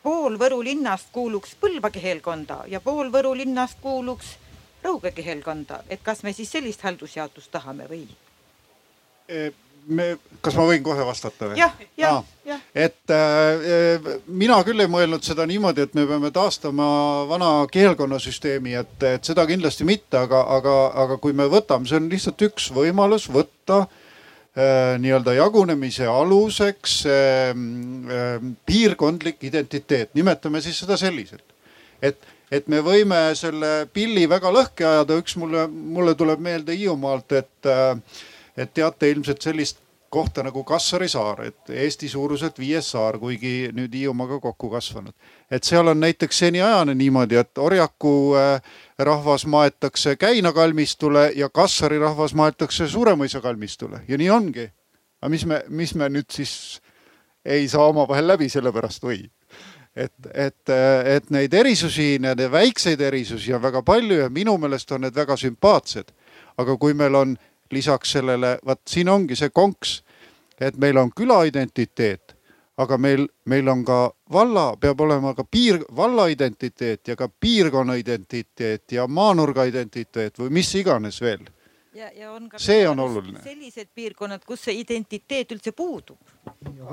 pool Võru linnast kuuluks Põlva kihelkonda ja pool Võru linnast kuuluks Rõuge kihelkonda, et kas me siis sellist haldusjaotust tahame või? E, me, kas ma võin kohe vastata või? jah, jah, jah. et äh, mina küll ei mõelnud seda niimoodi, et me peame taastama vana keelkonnasüsteemi, et, et seda kindlasti mitte, aga, aga, aga kui me võtame, see on lihtsalt üks võimalus võtta Äh, nii-öelda jagunemise aluseks ähm, ähm, piirkondlik identiteet, nimetame siis seda selliselt. et, et me võime selle pilli väga lõhki ajada, üks mulle, mulle tuleb meelde Hiiumaalt, et, äh, et teate ilmselt sellist kohta nagu Kassari saar, et Eesti suuruselt viies saar, kuigi nüüd Hiiumaaga kokku kasvanud. et seal on näiteks seniajane niimoodi, et Orjaku äh, rahvas maetakse Käina kalmistule ja Kassari rahvas maetakse Suuremõisa kalmistule ja nii ongi. aga mis me, mis me nüüd siis ei saa omavahel läbi sellepärast või? et, et, et neid erisusi, neid väikseid erisusi on väga palju ja minu meelest on need väga sümpaatsed. aga kui meil on lisaks sellele, vaat siin ongi see konks, et meil on küla identiteet, aga meil, meil on ka valla, peab olema ka piir, valla identiteet ja ka piirkonna identiteet ja maanurga identiteet või mis iganes veel. ja, ja on ka see on oluline. sellised piirkonnad, kus see identiteet üldse puudub.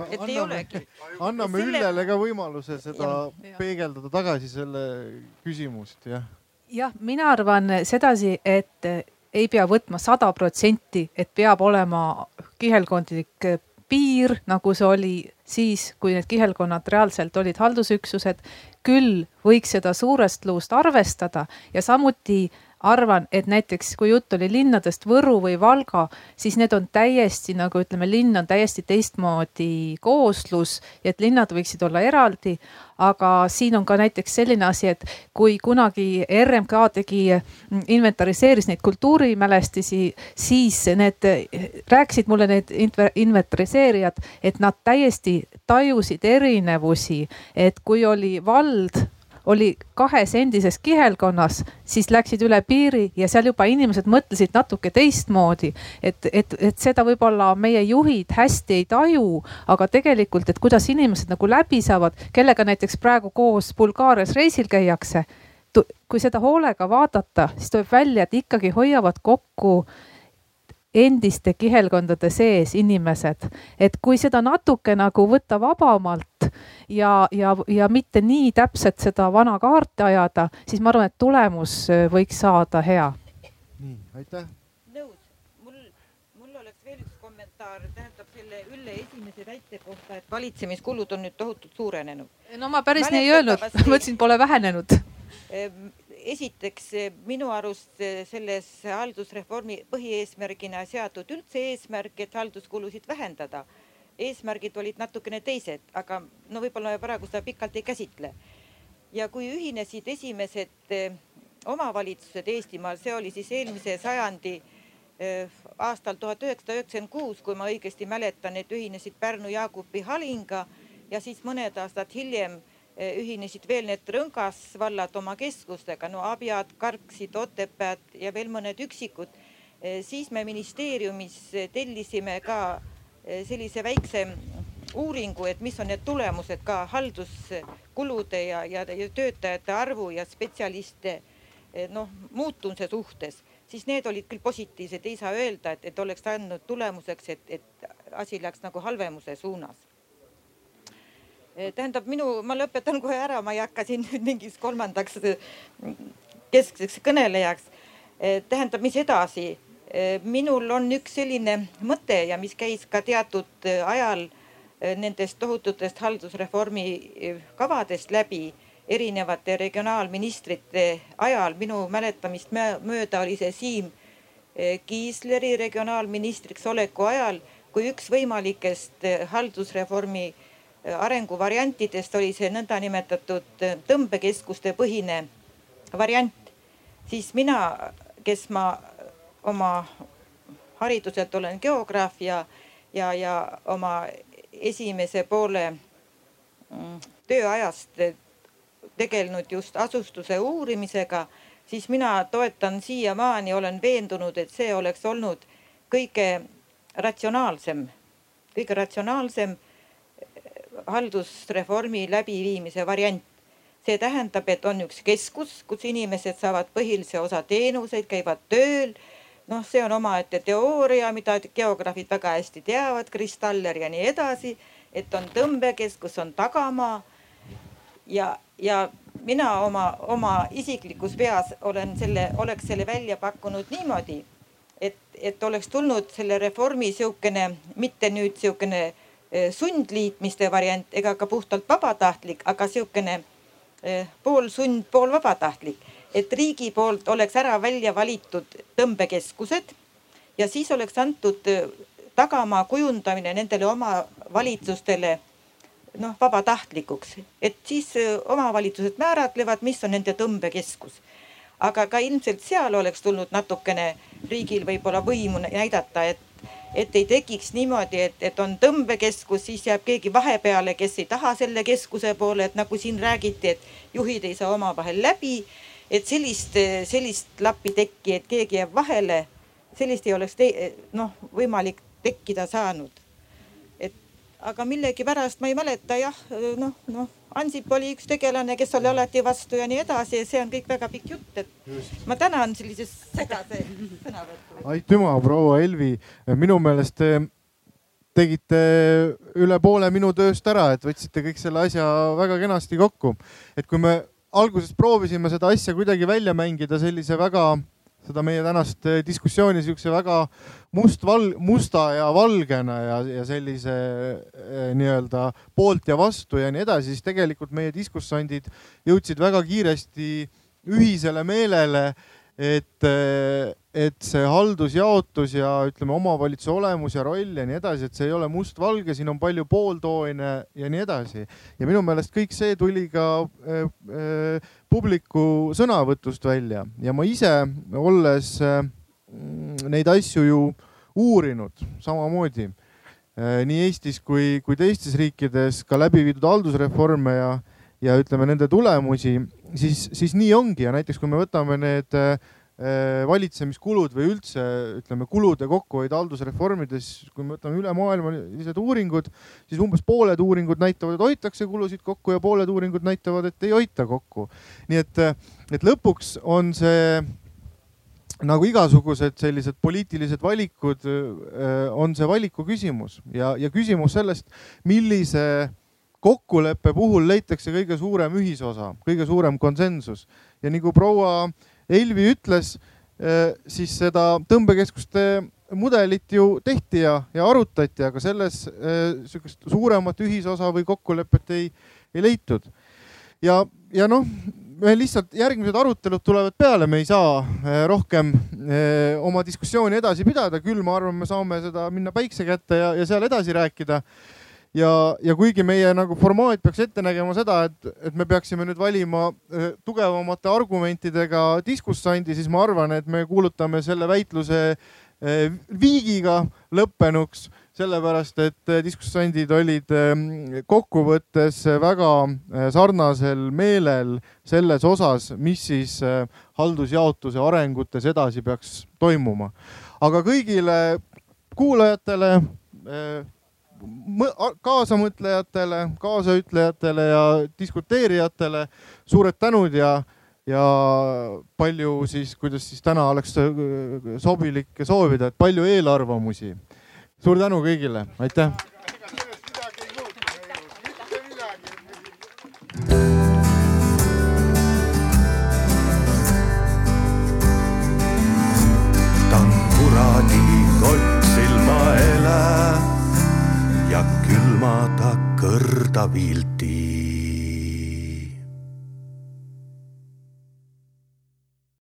et anname, ei olegi. anname selle... Üllele ka võimaluse seda ja, peegeldada tagasi selle küsimust, jah. jah, mina arvan sedasi, et ei pea võtma sada protsenti, et peab olema kihelkondlik piir, nagu see oli siis, kui need kihelkonnad reaalselt olid haldusüksused. küll võiks seda suurest luust arvestada ja samuti arvan, et näiteks kui jutt oli linnadest Võru või Valga, siis need on täiesti nagu ütleme, linn on täiesti teistmoodi kooslus et linnad võiksid olla eraldi. aga siin on ka näiteks selline asi, et kui kunagi RMK tegi, inventariseeris neid kultuurimälestisi, siis need rääkisid mulle need inventariseerijad, et nad täiesti tajusid erinevusi, et kui oli vald oli kahes endises kihelkonnas, siis läksid üle piiri ja seal juba inimesed mõtlesid natuke teistmoodi. et, et, et seda võib-olla meie juhid hästi ei taju, aga tegelikult, et kuidas inimesed nagu läbi saavad, kellega näiteks praegu koos Bulgaarias reisil käiakse. kui seda hoolega vaadata, siis tuleb välja, et ikkagi hoiavad kokku endiste kihelkondade sees inimesed, et kui seda natuke nagu võtta vabamalt ja, ja, ja mitte nii täpselt seda vana kaarti ajada, siis ma arvan, et tulemus äh, võiks saada hea. nii, aitäh. nõus, mul, mul oleks veel üks kommentaar, tähendab selle Ülle esimese väite kohta, et valitsemiskulud on nüüd tohutult suurenenud. no ma päris nii ei öelnud, ma mõtlesin, pole vähenenud esiteks minu arust selles haldusreformi põhieesmärgina seatud üldse eesmärk, et halduskulusid vähendada. eesmärgid olid natukene teised, aga no võib-olla praegu seda pikalt ei käsitle. ja kui ühinesid esimesed eh, omavalitsused Eestimaal, see oli siis eelmise sajandi eh, aastal tuhat üheksasada üheksakümmend kuus, kui ma õigesti mäletan, et ühinesid Pärnu Jaagupi Halinga ja siis mõned aastad hiljem Eh, ühinesid veel need rõngasvallad oma keskustega, no Abjad, Karksid, Otepääd ja veel mõned üksikud. Eh, siis me ministeeriumis tellisime ka eh, sellise väikse uuringu, et mis on need tulemused ka halduskulude ja, ja, ja töötajate arvu ja spetsialiste noh muutumise suhtes, siis need olid küll positiivsed, ei saa öelda, et, et oleks andnud tulemuseks, et, et asi läks nagu halvemuse suunas. Eh, tähendab minu, ma lõpetan kohe ära, ma ei hakka siin nüüd mingiks kolmandaks eh, keskseks kõnelejaks. Eh, tähendab, mis edasi? minul on üks selline mõte ja mis käis ka teatud ajal nendest tohututest haldusreformi kavadest läbi erinevate regionaalministrite ajal. minu mäletamist mööda oli see Siim Kiisleri regionaalministriks oleku ajal, kui üks võimalikest haldusreformi arenguvariantidest oli see nõndanimetatud tõmbekeskuste põhine variant, siis mina, kes ma oma hariduselt olen geograaf ja, ja, ja oma esimese poole mm, tööajast tegelenud just asustuse uurimisega, siis mina toetan siiamaani, olen veendunud, et see oleks olnud kõige ratsionaalsem, kõige ratsionaalsem haldusreformi läbiviimise variant. see tähendab, et on üks keskus, kus inimesed saavad põhilise osa teenuseid, käivad tööl. noh, see on omaette teooria, mida geograafid väga hästi teavad, kristaller ja nii edasi, et on tõmbekeskus, on tagamaa. ja, ja mina oma, oma isiklikus peas olen selle, oleks selle välja pakkunud niimoodi, et, et oleks tulnud selle reformi sihukene, mitte nüüd sihukene sundliitmiste variant ega ka puhtalt vabatahtlik, aga sihukene eh, pool sund, pool vabatahtlik. et riigi poolt oleks ära välja valitud tõmbekeskused ja siis oleks antud eh, tagamaa kujundamine nendele omavalitsustele noh, vabatahtlikuks, et siis omavalitsused määratlevad, mis on nende tõmbekeskus. aga ka ilmselt seal oleks tulnud natukene riigil võib-olla võimu näidata, et et ei tekiks niimoodi, et, et on tõmbekeskus, siis jääb keegi vahepeale, kes ei taha selle keskuse poole, et nagu siin räägiti, et juhid ei saa omavahel läbi. et sellist, sellist lapitekki, et keegi jääb vahele, sellist ei oleks noh, võimalik tekkida saanud. Aga millegipärast ma ei mäleta jah, noh, noh Ansip oli üks tegelane, kes oli alati vastu ja nii edasi ja see on kõik väga pikk jutt, et ma tänan sellise segase sõnavõtu. aitüma, proua Elvi, minu meelest te tegite üle poole minu tööst ära, et võtsite kõik selle asja väga kenasti kokku. et kui me alguses proovisime seda asja kuidagi välja mängida sellise väga seda meie tänast eh, diskussiooni siukse väga mustval-, musta ja valgena ja, ja sellise eh, nii-öelda poolt ja vastu ja nii edasi, siis tegelikult meie diskussandid jõudsid väga kiiresti ühisele meelele et, et see haldusjaotus ja ütleme, omavalitsuse olemus ja roll ja nii edasi, et see ei ole mustvalge, siin on palju pooltoone ja nii edasi. ja minu meelest kõik see tuli ka äh, äh, publiku sõnavõtust välja ja ma ise, olles äh, neid asju ju uurinud samamoodi nii Eestis kui, kui teistes riikides ka läbi viidud haldusreforme ja, ja ütleme nende tulemusi, siis, siis nii ongi ja näiteks kui me võtame need äh, valitsemiskulud või üldse ütleme kulude kokkuhoid haldusreformides, kui me võtame ülemaailmalised uuringud, siis umbes pooled uuringud näitavad, et hoitakse kulusid kokku ja pooled uuringud näitavad, et ei hoita kokku. nii et, et lõpuks on see nagu igasugused sellised poliitilised valikud, on see valiku küsimus ja, ja küsimus sellest, millise kokkuleppe puhul leitakse kõige suurem ühisosa, kõige suurem konsensus ja nagu proua Elvi ütles, siis seda tõmbekeskuste mudelit ju tehti ja, ja arutati, aga selles sihukest suuremat ühisosa või kokkulepet ei, ei leitud. ja, ja noh, me lihtsalt järgmised arutelud tulevad peale, me ei saa rohkem oma diskussiooni edasi pidada, küll ma arvan, me saame seda minna päikse kätte ja, ja seal edasi rääkida ja, ja kuigi meie nagu formaat peaks ette nägema seda, et, et me peaksime nüüd valima äh, tugevamate argumentidega diskussandi, siis ma arvan, et me kuulutame selle väitluse äh, viigiga lõppenuks, sellepärast et äh, diskussandid olid kokkuvõttes väga sarnasel meelel selles osas, mis siis haldusjaotuse arengutes edasi peaks toimuma. aga kõigile kuulajatele kaasamõtlejatele, kaasaütlejatele ja diskuteerijatele suured tänud ja, ja palju siis, kuidas siis täna oleks sobilik soovida, et palju eelarvamusi. suur tänu kõigile, aitäh. David